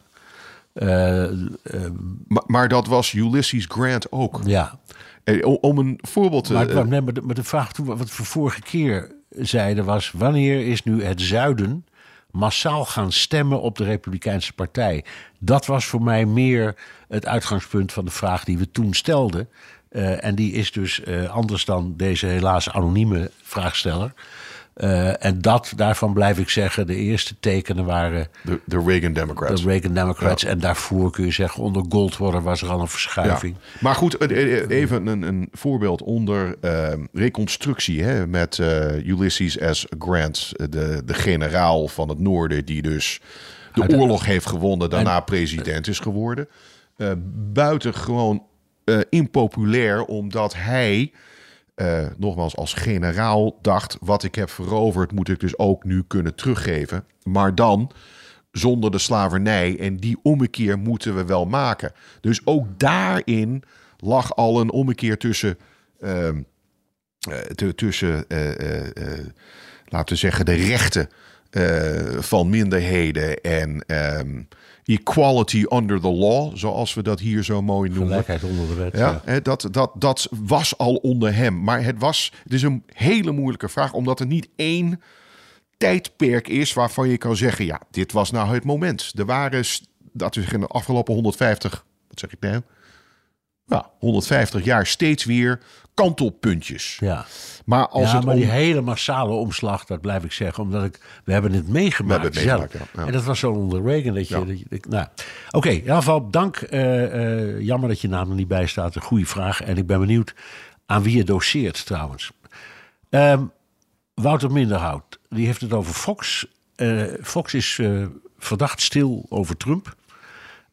Eh, ehm, Maar, maar dat was Ulysses Grant ook. ja, Eh, Om een voorbeeld te... maar, eh, maar, nee, maar, de, maar de vraag toen, wat we vorige keer zeiden was... wanneer is nu het zuiden massaal gaan stemmen op de Republikeinse Partij? Dat was voor mij meer het uitgangspunt van de vraag die we toen stelden. Eh, en die is dus eh, anders dan deze helaas anonieme vraagsteller. Eh, en dat, daarvan blijf ik zeggen, de eerste tekenen waren de, de Reagan Democrats. de Reagan Democrats. En daarvoor kun je zeggen, onder Goldwater was er al een Ja. verschuiving. Maar goed, even een, een voorbeeld onder reconstructie hè, met Ulysses S. Grant, de, de generaal van het noorden, die dus de oorlog heeft gewonnen, daarna president is geworden. Buitengewoon eh impopulair, omdat hij, eh, nogmaals als generaal, dacht: wat ik heb veroverd, moet ik dus ook nu kunnen teruggeven. Maar dan zonder de slavernij. En die ommekeer moeten we wel maken. Dus ook daarin lag al een ommekeer tussen, ehm, eh, tu- tussen laten we zeggen, de rechten van minderheden en ehm, equality under the law, zoals we dat hier zo mooi noemen. Gelijkheid onder de wet. Ja, dat, dat, dat was al onder hem. Maar het, was, het is een hele moeilijke vraag, omdat er niet één tijdperk is waarvan je kan zeggen: ja, dit was nou het moment. Er waren, dat is in de afgelopen 150, wat zeg ik nou? Ja, 150 jaar steeds weer kantelpuntjes. Ja. Maar als ja, het maar om- die hele massale omslag, dat blijf ik zeggen, omdat ik, we hebben het meegemaakt. We hebben het zelf. meegemaakt, ja, ja. En dat was zo onder Reagan. Dat je, dat je- nou, Oké, in ieder geval dank. eh, eh, jammer dat je naam er niet bij staat. Een goede vraag. En ik ben benieuwd aan wie je doseert trouwens. Ehm, Wouter Minderhout, die heeft het over Fox. Eh, Fox is verdacht stil over Trump.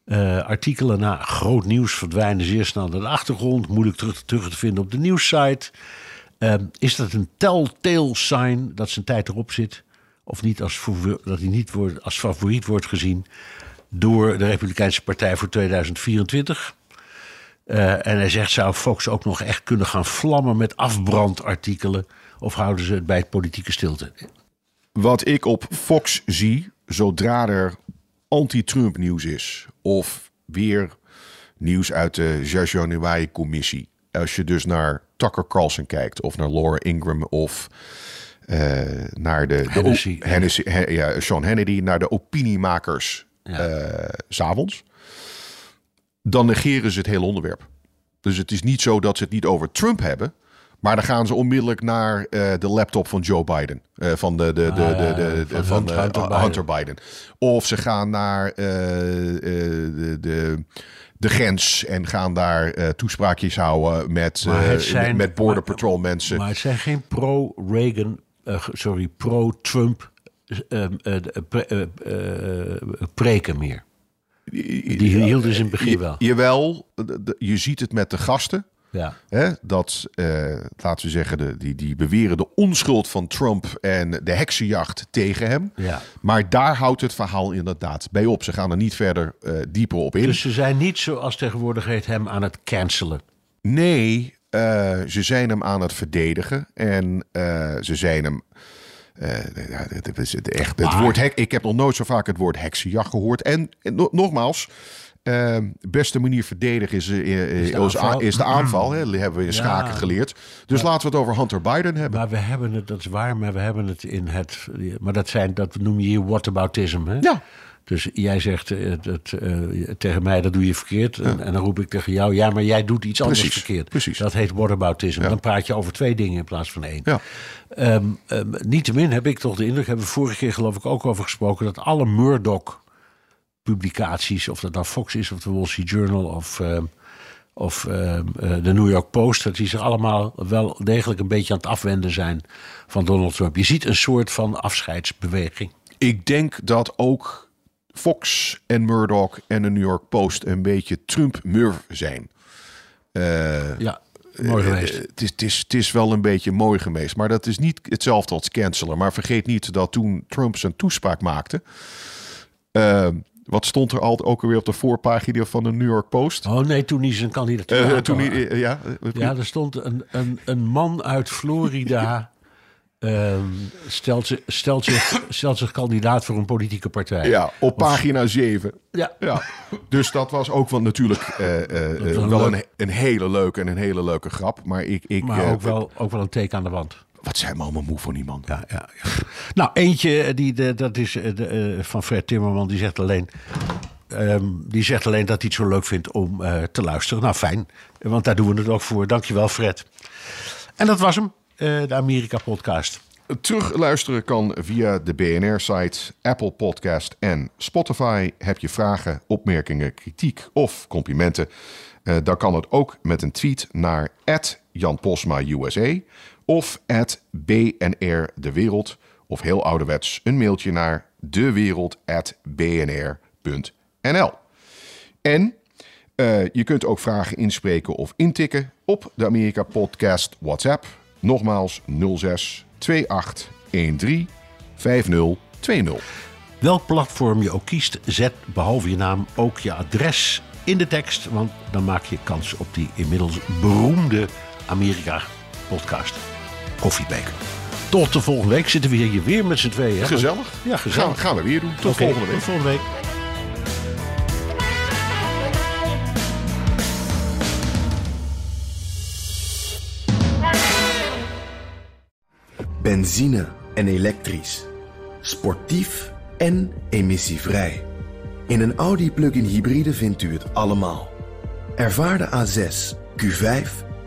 Eh, artikelen na groot nieuws verdwijnen zeer snel naar de achtergrond. Moeilijk terug, te vinden op de nieuwssite. Ehm, is dat een telltale sign dat zijn tijd erop zit? Of niet als, dat hij niet wordt, als favoriet wordt gezien door de Republikeinse Partij voor 2024? Eh, en hij zegt, zou Fox ook nog echt kunnen gaan vlammen met afbrandartikelen? Of houden ze het bij het politieke stilte? Wat ik op Fox zie, zodra er anti-Trump nieuws is, of weer nieuws uit de 6 januari-commissie. Als je dus naar Tucker Carlson kijkt, of naar Laura Ingram, of eh, naar de, de Hennessy. ja, Sean Hannity, naar de opiniemakers Ja. s s'avonds, dan negeren ze het hele onderwerp. Dus het is niet zo dat ze het niet over Trump hebben, Maar dan gaan ze onmiddellijk naar eh, de laptop van Joe Biden. Eh, van de, de, de, Ah, de, de, van de- van Hunter eh, Biden. Hunter Biden. Of ze gaan naar de, de, de grens en gaan daar toespraakjes houden met, zijn- met Border maar- Patrol mensen. Maar het zijn geen pro-Reagan, sorry, pro-Trump pre- preken meer. Die hielden ze in het begin wel. Jawel, je ziet het met de gasten. Ja. Hè, dat, eh, laten we zeggen, de, die, die beweren de onschuld van Trump en de heksenjacht tegen hem. Ja. Maar daar houdt het verhaal inderdaad bij op. Ze gaan er niet verder eh, dieper op in. Dus ze zijn niet zoals tegenwoordig heet hem aan het cancelen. Nee, eh, ze zijn hem aan het verdedigen. En ze zijn hem. ja, het, is het, echt, het Maar- woord hek, ik heb nog nooit zo vaak het woord heksenjacht gehoord. En, en no- nogmaals, eh, beste manier verdedigen is, eh, eh, Is de is, aanval. is de aanval. Hè, hebben we in schaken geleerd. Dus laten we het over Hunter Biden hebben. Maar we hebben het, dat is waar, maar we hebben het in het. Maar dat, zijn, dat noem je hier whataboutism. Hè? Ja. Dus jij zegt eh, dat, eh, tegen mij, dat doe je verkeerd. En, en dan roep ik tegen jou, ja, maar jij doet iets anders verkeerd. precies. Dat heet whataboutism. Dan praat je over twee dingen in plaats van één. Ja. Ehm, ehm, niettemin heb ik toch de indruk, hebben we vorige keer geloof ik ook over gesproken, dat alle Murdoch-publicaties, of dat nou Fox is of de Wall Street Journal of, ehm, of ehm, eh, de New York Post, dat die zich allemaal wel degelijk een beetje aan het afwenden zijn van Donald Trump. Je ziet een soort van afscheidsbeweging. Ik denk dat ook Fox en Murdoch en de New York Post een beetje Trump-murf zijn. Eh, Ja, mooi Eh, geweest. het, is, het, is, het is wel een beetje mooi geweest. Maar dat is niet hetzelfde als cancelen. Maar vergeet niet dat toen Trump zijn toespraak maakte. eh, wat stond er altijd ook alweer op de voorpagina van de New York Post? Oh nee, toen hij zijn kandidatuur Eh, aangaf. toen hij, eh, ja, eh, Ja, er stond een, een, een man uit Florida. ehm, stelt, zich, stelt, zich, stelt zich kandidaat voor een politieke partij. ja, op pagina 7. Ja. Ja, dus dat was ook wel natuurlijk eh, eh, eh, wel leuk- een, een hele leuke en een hele leuke grap. Maar ik, ik Maar eh, ook wel, ook wel een teken aan de wand. Wat zijn we allemaal moe van die man? Ja, ja, ja. Nou, eentje, die, de, dat is eh, de, eh, van Fred Timmerman, die zegt alleen... ehm, die zegt alleen dat hij het zo leuk vindt om eh, te luisteren. Nou, fijn, want daar doen we het ook voor. Dankjewel, Fred. En dat was hem, eh, de Amerika-podcast. Terugluisteren kan via de BNR-site, Apple Podcast en Spotify. Heb je vragen, opmerkingen, kritiek of complimenten? Eh, dan kan het ook met een tweet naar Jan Posma USA of BNR De Wereld. Of heel ouderwets een mailtje naar dewereld.bnr.nl. En eh, je kunt ook vragen inspreken of intikken op de Amerika Podcast WhatsApp. Nogmaals 06 28 13 5020. Welk platform je ook kiest, zet behalve je naam ook je adres in de tekst. Want dan maak je kans op die inmiddels beroemde Amerika-podcast. Koffiebeker. Tot de volgende week zitten we hier weer met z'n tweeën. Gezellig. Ja, gezellig. Gaan, gaan we weer doen. Tot volgende week. Tot volgende week. Benzine en elektrisch. Sportief en emissievrij. In een Audi plug-in hybride vindt u het allemaal. Ervaar de A6, Q5,